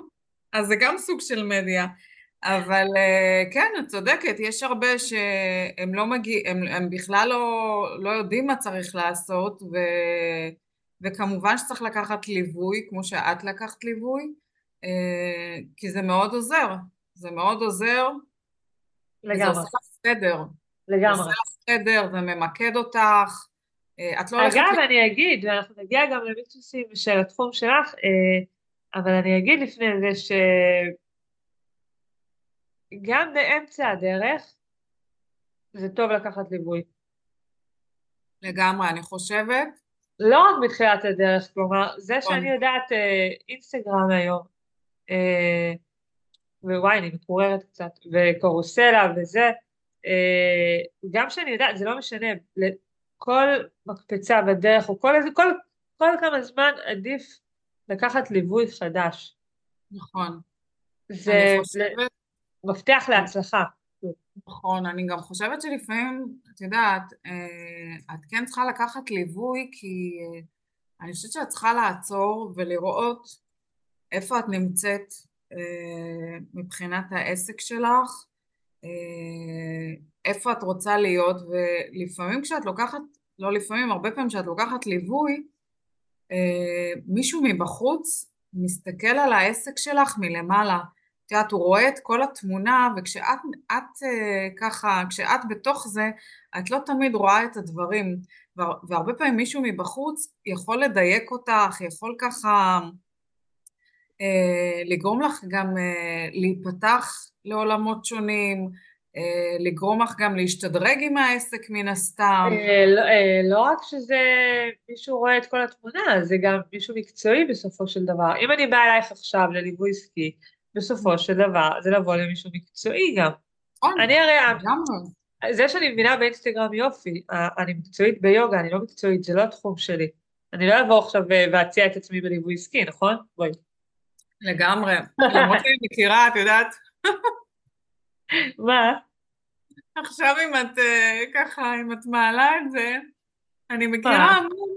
אז זה גם סוג של מדיה. אבל אה, כן, את צודקת, יש הרבה שהם לא מגיעים, הם, הם בכלל לא, לא יודעים מה צריך לעשות, ו, וכמובן שצריך לקחת ליווי, כמו שאת לקחת ליווי, אה, כי זה מאוד עוזר, זה מאוד עוזר, לגמרי, עושה לך סדר, זה לגמרי. עושה לך סדר, זה ממקד אותך, אה, את לא הולכת... אגב, אני אגיד, ואנחנו נגיע גם למיתוסים של התחום שלך, אה, אבל אני אגיד לפני זה שגם באמצע הדרך זה טוב לקחת ליווי. לגמרי, אני חושבת, לא רק בתחילת הדרך, כלומר, זה נכון. שאני יודעת אה, אינסטגרם היום, אה, ווואי, אני מקוררת קצת, וקורוסלה וזה, אה, גם שאני יודעת, זה לא משנה, כל מקפצה בדרך, או כל, איזה- כל, כל כמה זמן עדיף לקחת ליווי חדש. נכון, זה חושבת מפתח להצלחה. נכון, אני גם חושבת שלפעמים, את יודעת, אה, את כן צריכה לקחת ליווי כי אה, אני חושבת שאת צריכה לעצור ולראות איפה את נמצאת מבחינת העסק שלך, אה, איפה את רוצה להיות, ולפעמים כשאת לוקחת, לא לפעמים, הרבה פעמים כשאת לוקחת ליווי, אה, מישהו מבחוץ מסתכל על העסק שלך מלמעלה. את יודעת, הוא רואה את כל התמונה, וכשאת את, אה, ככה, כשאת בתוך זה, את לא תמיד רואה את הדברים. והר- והרבה פעמים מישהו מבחוץ יכול לדייק אותך, יכול ככה אה, לגרום לך גם אה, להיפתח לעולמות שונים, אה, לגרום לך גם להשתדרג עם העסק מן הסתם. אה, לא, אה, לא רק שזה מישהו רואה את כל התמונה, זה גם מישהו מקצועי בסופו של דבר. אם אני באה אלייך עכשיו לליווי עסקי, בסופו של דבר זה לבוא למישהו מקצועי גם. נכון, אני הרי. זה שאני מבינה באינסטגרם יופי, אה, אני מקצועית ביוגה, אני לא מקצועית, זה לא התחום שלי. אני לא אבוא עכשיו ואציע את עצמי בליווי עסקי, נכון? בואי. לגמרי. למרות שאני מכירה, את יודעת, מה? עכשיו אם את אה, ככה, אם את מעלה את זה, אני מכירה? המון,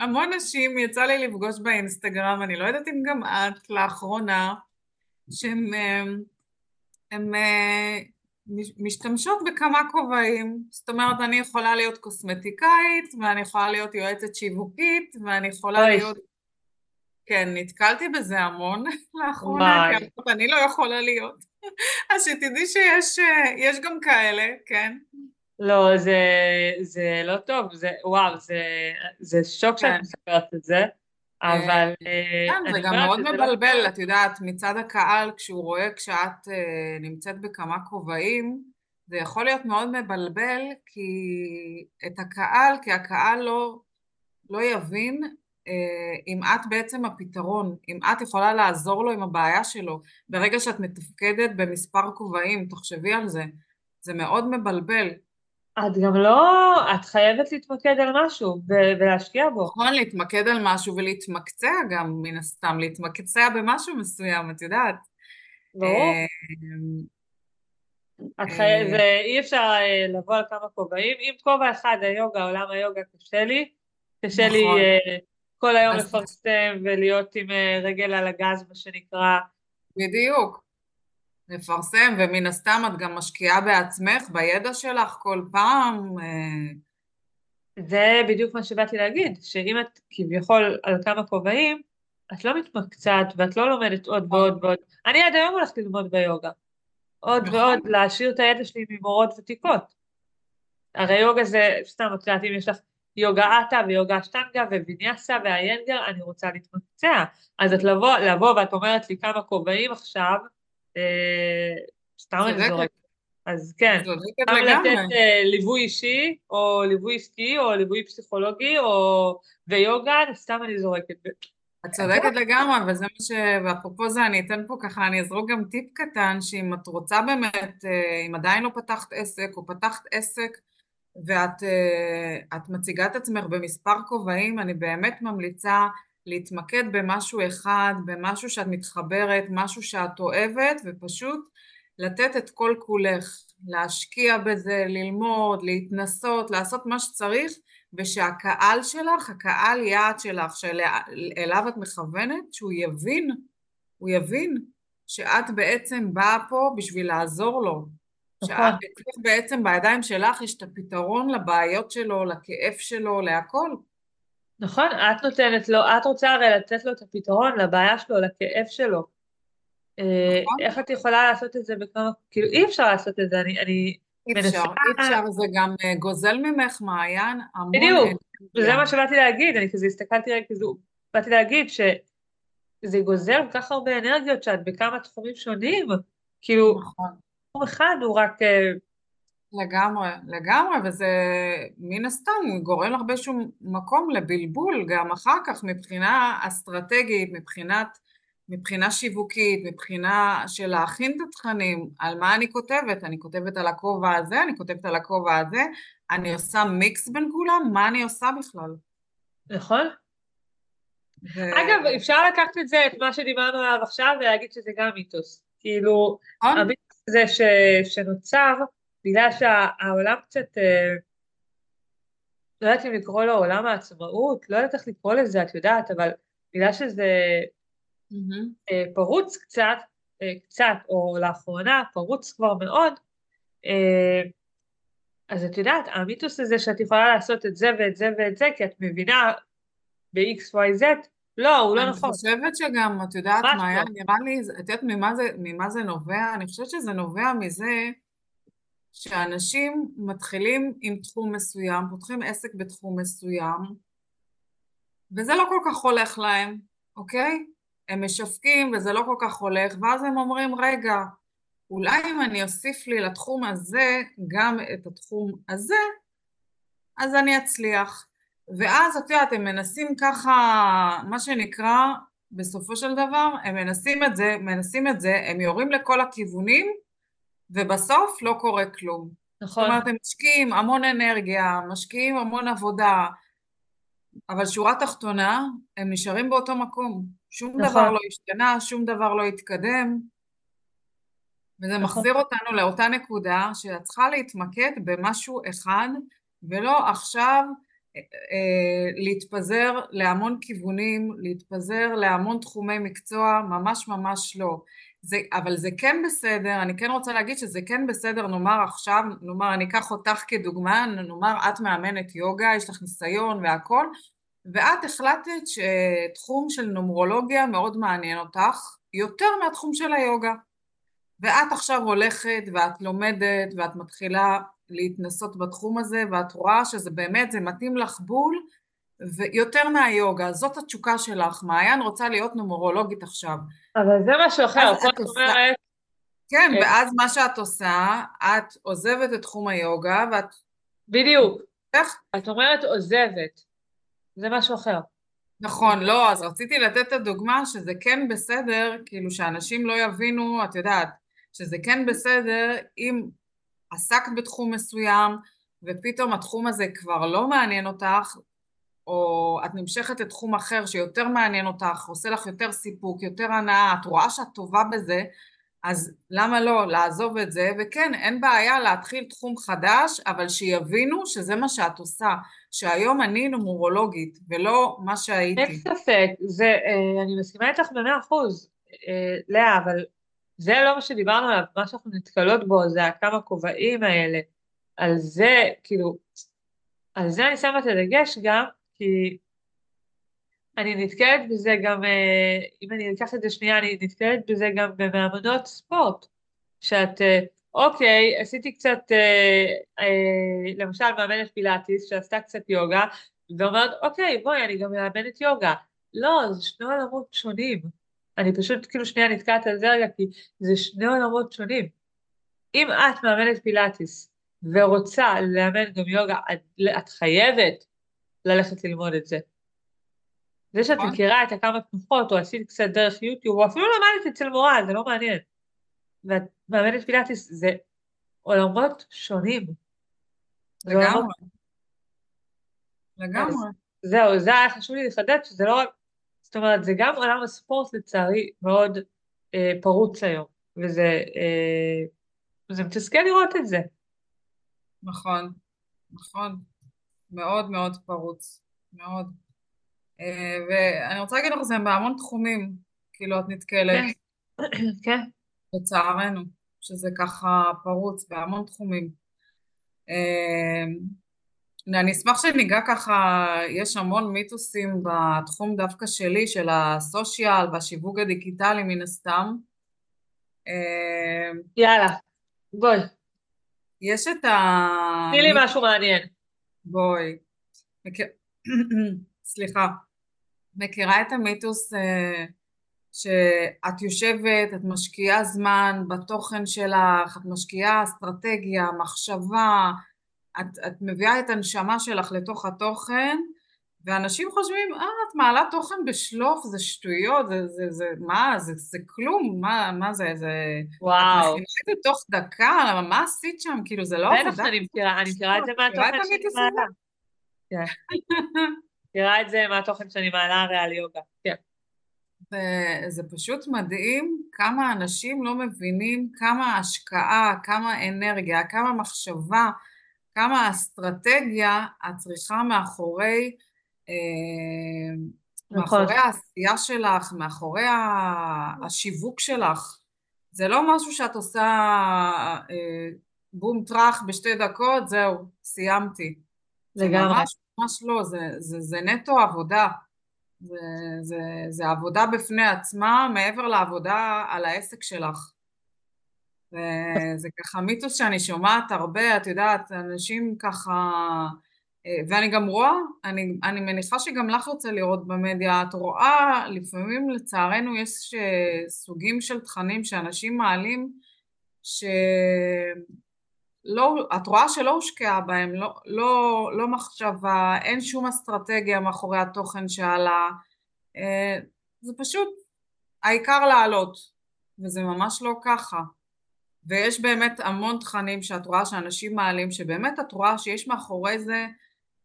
המון נשים, יצא לי לפגוש באינסטגרם, אני לא יודעת אם גם את, לאחרונה, שהן אה, אה, מש- משתמשות בכמה כובעים. זאת אומרת, אני יכולה להיות קוסמטיקאית, ואני יכולה להיות יועצת שיווקית, ואני יכולה אוי, להיות... כן, נתקלתי בזה המון לאחרונה, כי. אמרת, אני לא יכולה להיות. אז שתדעי שיש אה, יש גם כאלה, כן? לא, זה, זה לא טוב, זה, וואו, זה, זה שוק שאת כן. מספרת את זה, אבל אה, כן, זה גם מאוד לא מבלבל, טוב. את יודעת, מצד הקהל, כשהוא רואה כשאת אה, נמצאת בכמה כובעים, זה יכול להיות מאוד מבלבל, כי את הקהל, כי הקהל לא, לא יבין אה, אם את בעצם הפתרון, אם את יכולה לעזור לו עם הבעיה שלו. ברגע שאת מתפקדת במספר כובעים, תחשבי על זה, זה מאוד מבלבל. את גם לא, את חייבת להתמקד על משהו ולהשקיע בו. נכון, להתמקד על משהו ולהתמקצע גם, מן הסתם, להתמקצע במשהו מסוים, את יודעת. ברור. אה, אה. זה אי אפשר אה, לבוא על כמה כובעים. אם כובע אחד היוגה, עולם היוגה קשה לי, קשה לי נכון. אה, כל היום אז לפרסם ולהיות עם אה, רגל על הגז, מה שנקרא. בדיוק, לפרסם, ומן הסתם את גם משקיעה בעצמך, בידע שלך כל פעם. אה, זה בדיוק מה שבאתי להגיד, שאם את כביכול על כמה כובעים, את לא מתמקצעת ואת לא לומדת עוד ועוד ועוד. אני עד היום הולכת ללמוד ביוגה. עוד נכון, ועוד, להעשיר את הידע שלי ממורות ותיקות. הרי יוגה זה, סתם, את יודעת, אם יש לך יוגה אטה ויוגה אשטנגה וויניאסה והיינגר, אני רוצה להתמקצע. אז את לבוא, לבוא ואת אומרת לי כמה כובעים עכשיו, אה, סתם אני זורקת. אז כן, גם. לתת אה, ליווי אישי, או ליווי עסקי, או ליווי פסיכולוגי, או ויוגה, סתם אני זורקת. את צודקת לגמרי, וזה מה ש... ואפרופו זה, אני אתן פה ככה, אני אזרוק גם טיפ קטן, שאם את רוצה באמת, אה, אם עדיין לא פתחת עסק, או פתחת עסק, ואת אה, מציגה את עצמך במספר כובעים, אני באמת ממליצה להתמקד במשהו אחד, במשהו שאת מתחברת, משהו שאת אוהבת, ופשוט לתת את כל כולך, להשקיע בזה, ללמוד, להתנסות, לעשות מה שצריך, ושהקהל שלך, הקהל יעד שלך, שאליו את מכוונת, שהוא יבין, הוא יבין שאת בעצם באה פה בשביל לעזור לו. נכון, שאת אצלך בעצם בידיים שלך יש את הפתרון לבעיות שלו, לכאב שלו, להכל. נכון, את נותנת לו, את רוצה הרי לתת לו את הפתרון לבעיה שלו, לכאב שלו. אה, נכון? איך את יכולה לעשות את זה בכמה, כאילו אי אפשר לעשות את זה, אני, אני אי אפשר, אי אפשר, זה גם אה, גוזל ממך, מעיין, המון בדיוק, וזה אנרגיה. מה שבאתי להגיד, אני כזה הסתכלתי רגע כזו, באתי להגיד שזה גוזל כל כך הרבה אנרגיות שאת בכמה תחומים שונים, כאילו נכון. תחום אחד הוא רק, אה, לגמרי, לגמרי, וזה מן הסתם גורם לך באיזשהו מקום לבלבול גם אחר כך מבחינה אסטרטגית, מבחינת, מבחינה שיווקית, מבחינה של להכין את התכנים, על מה אני כותבת, אני כותבת על הכובע הזה, אני כותבת על הכובע הזה, אני עושה מיקס בין כולם, מה אני עושה בכלל? נכון? ו... אגב, אפשר לקחת את זה, את מה שדיברנו עליו עכשיו, ולהגיד שזה גם מיתוס. כאילו, נכון? המיתוס הזה ש, שנוצר, בגלל שהעולם קצת, אה, לא יודעת אם לקרוא לו עולם העצמאות, לא יודעת איך לקרוא לזה, את יודעת, אבל בגלל שזה מהמם. אה, פרוץ קצת, אה, קצת, או לאחרונה, פרוץ כבר מאוד, אז את יודעת, המיתוס הזה שאת יכולה לעשות את זה ואת זה ואת זה, כי את מבינה ב-XYZ, לא, הוא לא אני נכון, חושבת שגם, את יודעת, ממש מעיין, לא. נראה לי, את יודעת ממה זה, ממה זה נובע? אני חושבת שזה נובע מזה שאנשים מתחילים עם תחום מסוים, פותחים עסק בתחום מסוים, וזה לא כל כך הולך להם, אוקיי? הם משווקים וזה לא כל כך הולך, ואז הם אומרים, רגע, אולי אם אני אוסיף לי לתחום הזה גם את התחום הזה, אז אני אצליח. ואז את יודעת, הם מנסים ככה, מה שנקרא, בסופו של דבר, הם מנסים את זה, מנסים את זה, הם יורים לכל הכיוונים, ובסוף לא קורה כלום. זאת נכון, אומרת, הם משקיעים המון אנרגיה, משקיעים המון עבודה, אבל שורה תחתונה, הם נשארים באותו מקום. שום דבר נכון, לא השתנה, שום דבר לא התקדם, וזה נכון, מחזיר אותנו לאותה נקודה שאת צריכה להתמקד במשהו אחד, ולא עכשיו להתפזר להמון כיוונים, להתפזר להמון תחומי מקצוע, ממש ממש לא. זה, אבל זה כן בסדר, אני כן רוצה להגיד שזה כן בסדר, נאמר עכשיו, נאמר אני אקח אותך כדוגמה, נאמר את מאמנת יוגה, יש לך ניסיון והכל, ואת החלטת שתחום של נומרולוגיה מאוד מעניין אותך, יותר מהתחום של היוגה. ואת עכשיו הולכת ואת לומדת ואת מתחילה להתנסות בתחום הזה ואת רואה שזה באמת, זה מתאים לך בול ויותר מהיוגה, זאת התשוקה שלך, מעיין רוצה להיות נומרולוגית עכשיו. אבל זה משהו אחר, פה את אומרת, כן, אה, ואז מה שאת עושה, את עוזבת את תחום היוגה ואת, בדיוק, איך? את אומרת עוזבת, זה משהו אחר. נכון, לא, אז רציתי לתת את הדוגמה שזה כן בסדר, כאילו שאנשים לא יבינו, את יודעת, שזה כן בסדר אם עסקת בתחום מסוים ופתאום התחום הזה כבר לא מעניין אותך, או את נמשכת לתחום אחר שיותר מעניין אותך, עושה לך יותר סיפוק, יותר הנאה, את רואה שאת טובה בזה, אז למה לא לעזוב את זה? וכן, אין בעיה להתחיל תחום חדש, אבל שיבינו שזה מה שאת עושה, שהיום אני נומרולוגית, ולא מה שהייתי. אין ספק, זה, אה, אני מסכימה איתך במאה אחוז, אה, לאה, אבל זה לא מה שדיברנו עליו, מה שאנחנו נתקלות בו זה הכמה כובעים האלה, על זה, כאילו, על זה אני שמה את הדגש גם, כי אני נתקלת בזה גם, אה, אם אני אקח את זה שנייה, אני נתקלת בזה גם במאמנות ספורט, שאת, אה, אוקיי, עשיתי קצת, אה, למשל מאמנת פילאטיס שעשתה קצת יוגה, ואומרת, אוקיי, בואי, אני גם מאמנת יוגה. לא, זה שני עולמות שונים. אני פשוט כאילו שנייה נתקעת על זה רגע, כי זה שני עולמות שונים. אם את מאמנת פילאטיס ורוצה לאמן גם יוגה, את, את חייבת ללכת ללמוד את זה. זה שאת נכון. מכירה את הכמה תנוחות, או עשית קצת דרך יוטיוב, או אפילו למדת אצל מורה, זה לא מעניין. ואת מאמנת פילאטיס, זה עולמות שונים. לגמרי. לגמרי. זהו, זה היה חשוב לי לחדד, שזה לא רק, זאת אומרת, זה גם עולם הספורט לצערי מאוד אה, פרוץ היום, וזה אה, מתסכל לראות את זה. נכון, נכון. מאוד מאוד פרוץ, מאוד. אה, ואני רוצה להגיד לך, זה בהמון תחומים, כאילו את נתקלת. כן. כן. לצערנו, שזה ככה פרוץ בהמון תחומים. אה, אני אשמח שניגע ככה, יש המון מיתוסים בתחום דווקא שלי, של הסושיאל והשיווק הדיגיטלי מן הסתם. אה, יאללה, בואי. יש את ה... תני לי משהו מעניין. בואי. סליחה. מכירה את המיתוס אה, שאת יושבת, את משקיעה זמן בתוכן שלך, את משקיעה אסטרטגיה, מחשבה, את, את מביאה את הנשמה שלך לתוך התוכן, ואנשים חושבים, אה, את מעלה תוכן בשלוף, זה שטויות, זה, זה, זה, מה, זה, זה כלום, מה, מה זה, זה... וואו. את זה תוך דקה, למה, מה עשית שם? כאילו, זה לא עבודה. בטח שאני מכירה, אני מכירה את זה מהתוכן שאני מעלה. כן. מכירה את זה מהתוכן שאני מעלה הרי על יוגה, כן. וזה פשוט מדהים כמה אנשים לא מבינים כמה השקעה, כמה אנרגיה, כמה מחשבה, כמה אסטרטגיה את צריכה מאחורי, אה, נכון. מאחורי העשייה שלך, מאחורי השיווק שלך. זה לא משהו שאת עושה אה, בום טראח בשתי דקות, זהו, סיימתי. לגמרי. זה ממש ממש לא, זה, זה, זה נטו עבודה. זה, זה, זה עבודה בפני עצמה מעבר לעבודה על העסק שלך. וזה ככה מיתוס שאני שומעת הרבה, את יודעת, אנשים ככה, ואני גם רואה, אני, אני מניחה שגם לך יוצא לראות במדיה, את רואה, לפעמים לצערנו יש סוגים של תכנים שאנשים מעלים, ש... לא, את רואה שלא הושקעה בהם, לא, לא, לא מחשבה, אין שום אסטרטגיה מאחורי התוכן שעלה, אה, זה פשוט העיקר לעלות, וזה ממש לא ככה. ויש באמת המון תכנים שאת רואה שאנשים מעלים, שבאמת את רואה שיש מאחורי זה,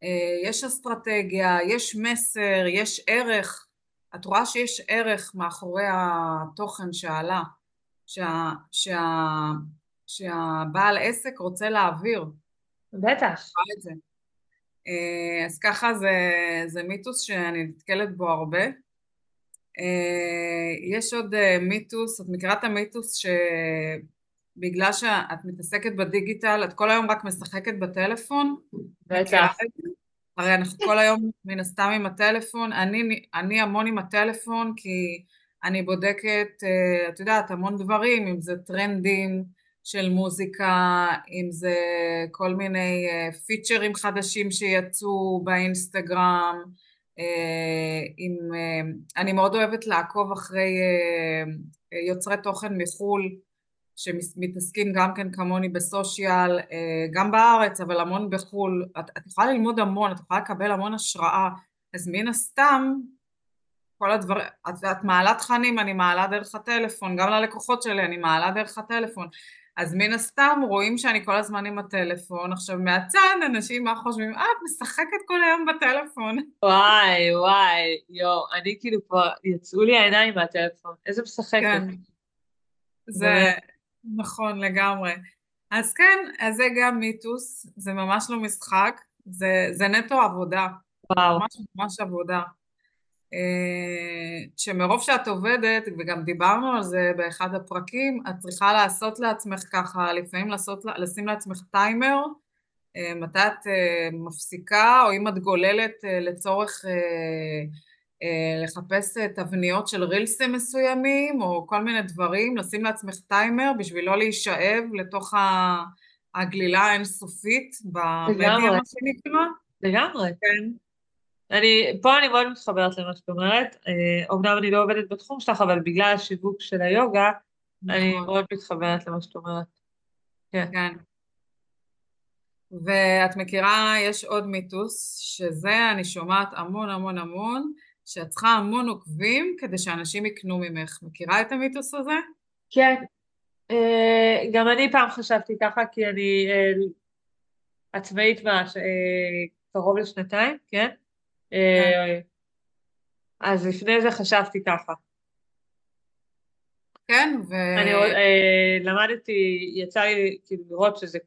אה, יש אסטרטגיה, יש מסר, יש ערך, את רואה שיש ערך מאחורי התוכן שעלה, שה, שה, שהבעל עסק רוצה להעביר. בטח. אה, אז ככה זה, זה מיתוס שאני נתקלת בו הרבה. אה, יש עוד מיתוס, את מכירה את המיתוס שבגלל שאת מתעסקת בדיגיטל, את כל היום רק משחקת בטלפון? בטח. הרי אנחנו כל היום מן הסתם עם הטלפון, אני, אני המון עם הטלפון כי אני בודקת, את יודעת, המון דברים, אם זה טרנדים, של מוזיקה, אם זה כל מיני פיצ'רים אה, חדשים שיצאו באינסטגרם, אה, אם, אה, אני מאוד אוהבת לעקוב אחרי יוצרי תוכן מחו"ל שמתעסקים גם כן כמוני בסושיאל, גם בארץ אבל המון בחו"ל, את, את יכולה ללמוד המון, את יכולה לקבל המון השראה, אז מן הסתם כל הדברים, את, את מעלה תכנים, אני מעלה דרך הטלפון, גם ללקוחות שלי אני מעלה דרך הטלפון, אז מן הסתם רואים שאני כל הזמן עם הטלפון. עכשיו מהצד אנשים מה חושבים? אה, את משחקת כל היום בטלפון. וואי, וואי, יואו, אני כאילו כבר, יצאו לי העיניים מהטלפון, איזה משחקת. כן. זה נכון לגמרי. אז כן, אז זה גם מיתוס, זה ממש לא משחק, זה, זה נטו עבודה. וואו. ממש ממש עבודה. אה, שמרוב שאת עובדת, וגם דיברנו על זה באחד הפרקים, את צריכה לעשות לעצמך ככה, לפעמים לעשות, לשים לעצמך טיימר, אה, מתי את אה, מפסיקה, או אם את גוללת לצורך לחפש תבניות של רילסים מסוימים, או כל מיני דברים, לשים לעצמך טיימר בשביל לא להישאב לתוך הגלילה האינסופית במדיה, מה שנקרא. לגמרי. כן. אני, פה אני מאוד מתחברת למה שאת אומרת, אומנם אני לא עובדת בתחום שלך, אבל בגלל השיווק של היוגה, נכון. אני מאוד מתחברת למה שאת אומרת. כן. כן. ואת מכירה, יש עוד מיתוס, שזה אני שומעת המון המון המון, שאת צריכה המון עוקבים כדי שאנשים יקנו ממך. מכירה את המיתוס הזה? כן. גם אני פעם חשבתי ככה, כי אני עצמאית מה, קרוב לשנתיים, כן? אה, אז לפני זה חשבתי ככה. כן, ו... אני אה, למדתי, יצא לי כאילו לראות שזה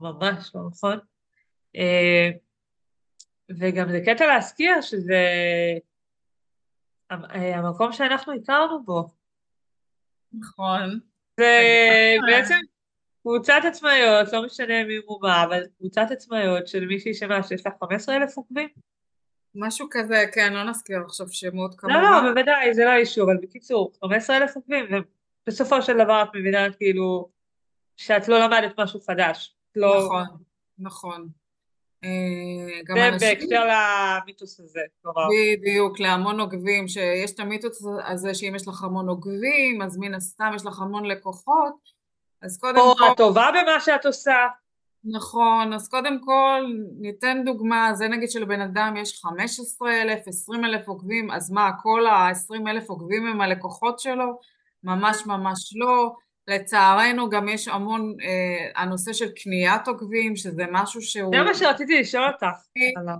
ממש לא נכון. אה, וגם זה קטע להזכיר שזה המקום שאנחנו הכרנו בו. נכון. זה בעצם קבוצת עצמאיות, לא משנה מי הוא מה, אבל קבוצת עצמאיות של מישהי שמה, שיש לה 15 אלף עוקבים? משהו כזה, כן, לא נזכיר עכשיו שמות כמובן. לא, לא, בוודאי, זה לא אישו, אבל בקיצור, 15 אלף עוקבים, ובסופו של דבר את מבינה כאילו שאת לא למדת משהו חדש. לא... נכון, נכון. אה, גם זה אנשים... בהקשר למיתוס הזה, כלומר. בדיוק, להמון עוקבים, שיש את המיתוס הזה שאם יש לך המון עוקבים, אז מן הסתם יש לך המון לקוחות, אז קודם כל... או את טובה במה שאת עושה. נכון, אז קודם כל ניתן דוגמה, זה נגיד שלבן אדם יש 15 אלף, 20 אלף עוקבים, אז מה, כל ה-20 אלף עוקבים הם הלקוחות שלו? ממש ממש לא. לצערנו גם יש המון, אה, הנושא של קניית עוקבים, שזה משהו שהוא... זה מה שרציתי לשאול אותך עליו.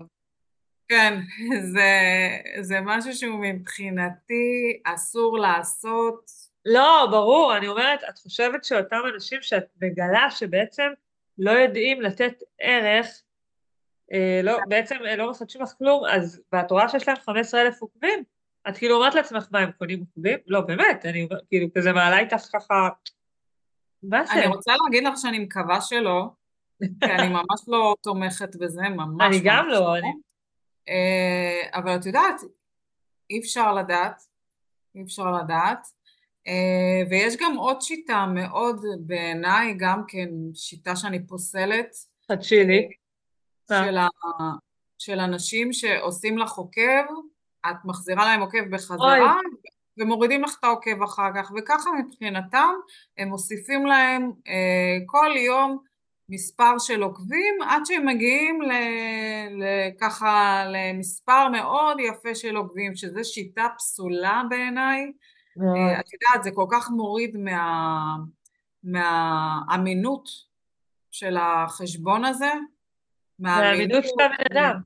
כן, זה, זה משהו שהוא מבחינתי אסור לעשות. לא, ברור, אני אומרת, את חושבת שאותם אנשים שאת מגלה שבעצם לא יודעים לתת ערך, אה, לא, בעצם אה, לא מחדשים לך כלום, אז ואת רואה שיש להם 15 אלף עוקבים, את כאילו אומרת לעצמך מה הם קונים עוקבים? לא, באמת, אני כאילו כזה מעלה איתך ככה, זה? אני רוצה להגיד לך שאני מקווה שלא, כי אני ממש לא תומכת בזה, ממש. אני גם לא, אני... אה, אבל את יודעת, אי אפשר לדעת, אי אפשר לדעת. אה, ויש גם עוד שיטה מאוד, בעיניי גם כן שיטה שאני פוסלת. חדשי לי. אה, של, ה... של אנשים שעושים לך עוקב, את מחזירה להם עוקב בחזרה. ומורידים לך את העוקב אחר כך, וככה מבחינתם הם מוסיפים להם אה, כל יום מספר של עוקבים עד שהם מגיעים ל, ל, ככה למספר מאוד יפה של עוקבים, שזו שיטה פסולה בעיניי. אה, את יודעת, זה כל כך מוריד מה, מהאמינות של החשבון הזה. מהאמינות של הבן אדם.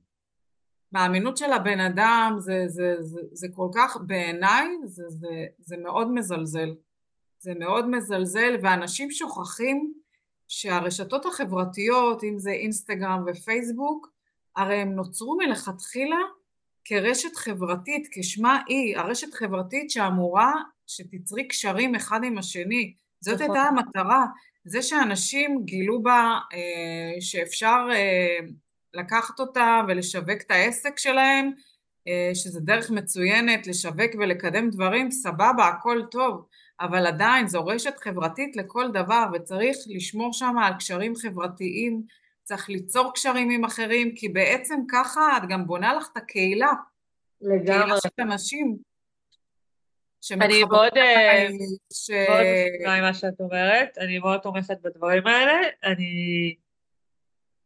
מהאמינות של הבן אדם, זה, זה, זה, זה כל כך, בעיניי, זה, זה, זה מאוד מזלזל. זה מאוד מזלזל, ואנשים שוכחים שהרשתות החברתיות, אם זה אינסטגרם ופייסבוק, הרי הם נוצרו מלכתחילה כרשת חברתית, כשמה היא, הרשת חברתית שאמורה שתצרי קשרים אחד עם השני. זאת נכון. הייתה המטרה. זה שאנשים גילו בה אה, שאפשר אה, לקחת אותה ולשווק את העסק שלהם, אה, שזה דרך מצוינת לשווק ולקדם דברים, סבבה, הכל טוב, אבל עדיין זו רשת חברתית לכל דבר וצריך לשמור שם על קשרים חברתיים צריך ליצור קשרים עם אחרים, כי בעצם ככה את גם בונה לך את הקהילה. לגמרי. קהילה של אנשים. אני מאוד אה, ש... מאוד מסכימה עם מה שאת אומרת, אני מאוד תומכת בדברים האלה, אני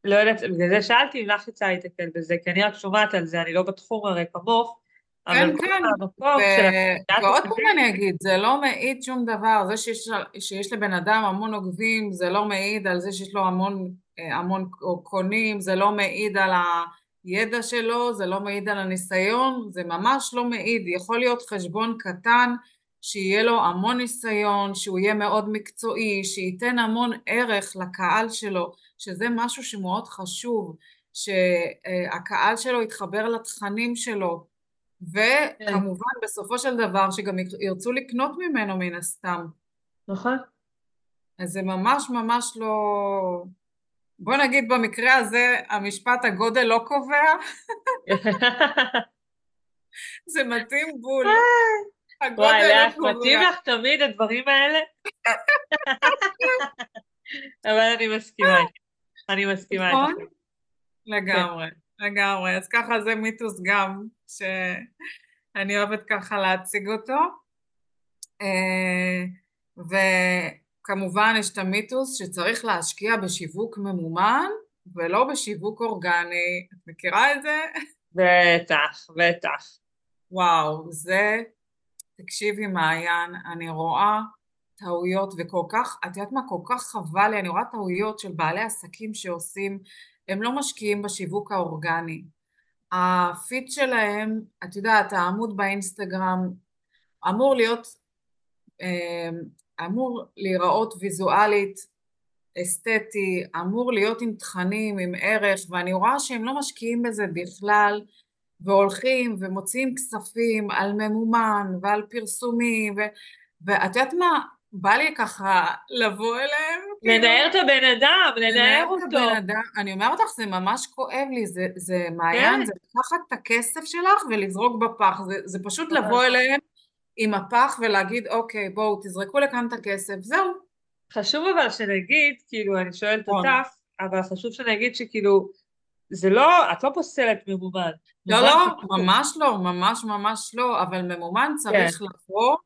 לא יודעת, בגלל זה שאלתי אם לך יצא להתקל בזה, כי אני רק שומעת על זה, אני לא בתחום הרי כמוך, אבל כן, כן. ו- ועוד פעם אני אגיד, זה לא מעיד שום דבר, זה שיש, שיש לבן אדם המון עוקבים, זה לא מעיד על זה שיש לו המון, אה, המון קונים, זה לא מעיד על הידע שלו, זה לא מעיד על הניסיון, זה ממש לא מעיד. יכול להיות חשבון קטן, שיהיה לו המון ניסיון, שהוא יהיה מאוד מקצועי, שייתן המון ערך לקהל שלו, שזה משהו שמאוד חשוב, שהקהל שלו יתחבר לתכנים שלו, כן, וכמובן בסופו של דבר שגם ירצו לקנות ממנו מן הסתם. נכון? אז זה ממש ממש לא... בוא נגיד במקרה הזה המשפט הגודל לא קובע, זה מתאים בול, וואי, הגודל לאה, לא מתאים. לך תמיד הדברים האלה? אבל אני מסכימה איתך. אני מסכימה נכון? איתך. כן. לגמרי, לגמרי. אז ככה זה מיתוס גם, שאני אוהבת ככה להציג אותו. אה, וכמובן יש את המיתוס שצריך להשקיע בשיווק ממומן ולא בשיווק אורגני. את מכירה את זה? בטח, בטח. וואו, זה, תקשיבי מעיין, אני רואה טעויות וכל כך, את יודעת מה, כל כך חבל לי, אני רואה טעויות של בעלי עסקים שעושים, הם לא משקיעים בשיווק האורגני. הפיד שלהם, את יודעת, העמוד באינסטגרם אמור להיות, אה, אמור להיראות ויזואלית, אסתטי, אמור להיות עם תכנים, עם ערך, ואני רואה שהם לא משקיעים בזה בכלל, והולכים ומוציאים כספים על ממומן ועל פרסומים, ו... ואת יודעת מה, בא לי ככה לבוא אליהם, כאילו, לנער את הבן אדם, לנער אותו. אדם, אני אומרת לך, זה ממש כואב לי, זה, זה מעיין, כן. זה לקחת את הכסף שלך ולזרוק בפח, זה, זה פשוט. לבוא אליהם עם הפח ולהגיד, אוקיי, בואו, תזרקו לכאן את הכסף, זהו. חשוב אבל שנגיד, כאילו, אני שואלת נכון. אותך, אבל חשוב שנגיד שכאילו, זה לא, את לא פוסלת ממומן. לא, לא. ממש לא, ממש ממש לא, אבל ממומן צריך לבוא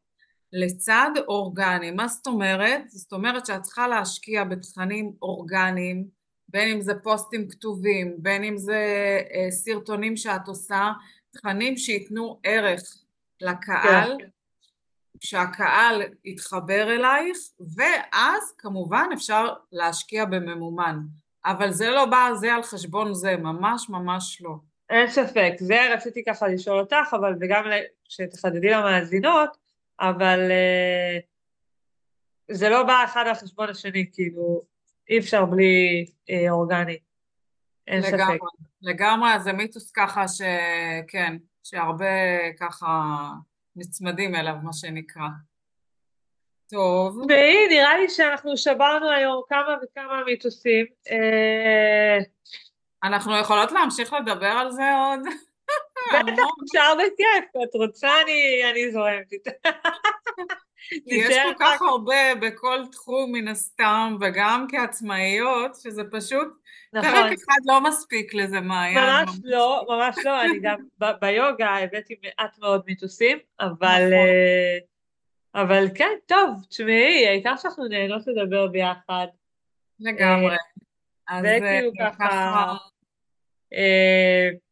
לצד אורגני. מה זאת אומרת? זאת אומרת שאת צריכה להשקיע בתכנים אורגניים, בין אם זה פוסטים כתובים, בין אם זה אה, סרטונים שאת עושה, תכנים שייתנו ערך לקהל, שהקהל יתחבר אלייך, ואז כמובן אפשר להשקיע בממומן. אבל זה לא בא זה על חשבון זה, ממש ממש לא. אין ספק, זה רציתי ככה לשאול אותך, אבל וגם שתחדדי למאזינות, אבל אה, זה לא בא אחד על חשבון השני, כאילו, אי אפשר בלי אה, אורגני. אין ספק. לגמרי, לגמרי, זה מיתוס ככה שכן, שהרבה ככה נצמדים אליו, מה שנקרא. טוב, והיא, נראה לי שאנחנו שברנו היום כמה וכמה מיתוסים. אה, אנחנו יכולות להמשיך לדבר על זה עוד? המון. אפשר בכיף, את רוצה, אני, זורמת איתה. כי יש כל כך הרבה בכל תחום מן הסתם, וגם כעצמאיות, שזה פשוט נכון, פרק אחד לא מספיק לזה, מעיין. ממש לא, ממש לא, אני גם ביוגה הבאתי מעט מאוד מיתוסים, אבל, נכון. אה, אבל כן, טוב, תשמעי, העיקר שאנחנו נהנות לדבר ביחד, לגמרי. אז זה כאילו אה, ככה, אה,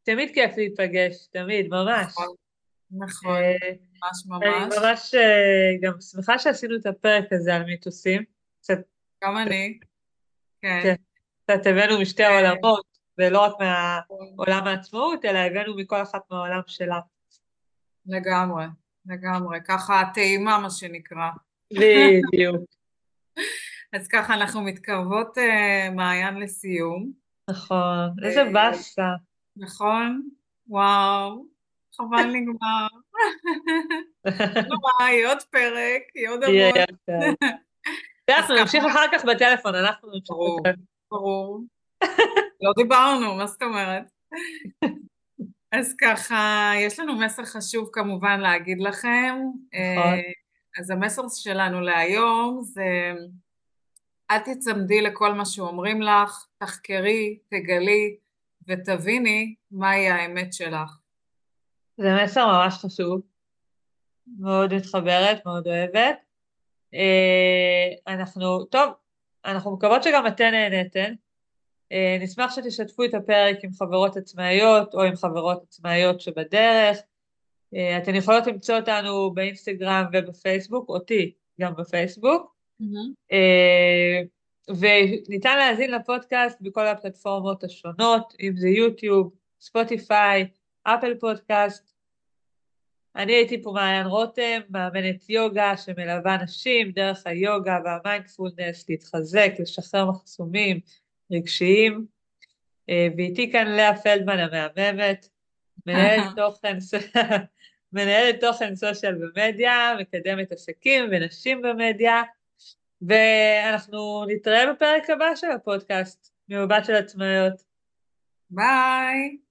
תמיד כיף להיפגש, תמיד, ממש. נכון, נכון, אה, ממש אני ממש. ממש אה, גם שמחה שעשינו את הפרק הזה על מיתוסים, גם אני. כן. כן. קצת הבאנו משתי אה. העולמות, ולא רק מעולם העצמאות, אלא הבאנו מכל אחת מהעולם שלה. לגמרי, לגמרי. ככה הטעימה, מה שנקרא. בדיוק. אז ככה אנחנו מתקרבות, אה, מעיין, לסיום, נכון, איזה אה, באסה. נכון? וואו, חבל נגמר. לא נורא, יהיה עוד פרק, יהיה עוד המון. אנחנו ככה. נמשיך אחר כך בטלפון, אנחנו נמשיך ברור. ברור. לא דיברנו, מה זאת אומרת? אז ככה, יש לנו מסר חשוב כמובן להגיד לכם. נכון. אה, אז המסר שלנו להיום זה אל תצמדי לכל מה שאומרים לך, תחקרי, תגלי ותביני מהי האמת שלך. זה מסר ממש חשוב, מאוד מתחברת, מאוד אוהבת. אה, אנחנו, טוב, אנחנו מקוות שגם אתן נהנתן. אה, נשמח שתשתפו את הפרק עם חברות עצמאיות או עם חברות עצמאיות שבדרך. אה, אתן יכולות למצוא אותנו באינסטגרם ובפייסבוק, אותי גם בפייסבוק, וניתן להאזין לפודקאסט בכל הפלטפורמות השונות, אם זה יוטיוב, ספוטיפיי, אפל פודקאסט. אני הייתי פה מעיין רותם, מאמנת יוגה שמלווה נשים דרך היוגה והמיינדפולנס להתחזק, לשחרר מחסומים רגשיים. אה, ואיתי כאן לאה פלדמן המהממת, מנהלת תוכן, מנהלת תוכן סושיאל ומדיה, מקדמת עסקים ונשים במדיה, ואנחנו נתראה בפרק הבא של הפודקאסט, ממבט של עצמאיות. ביי.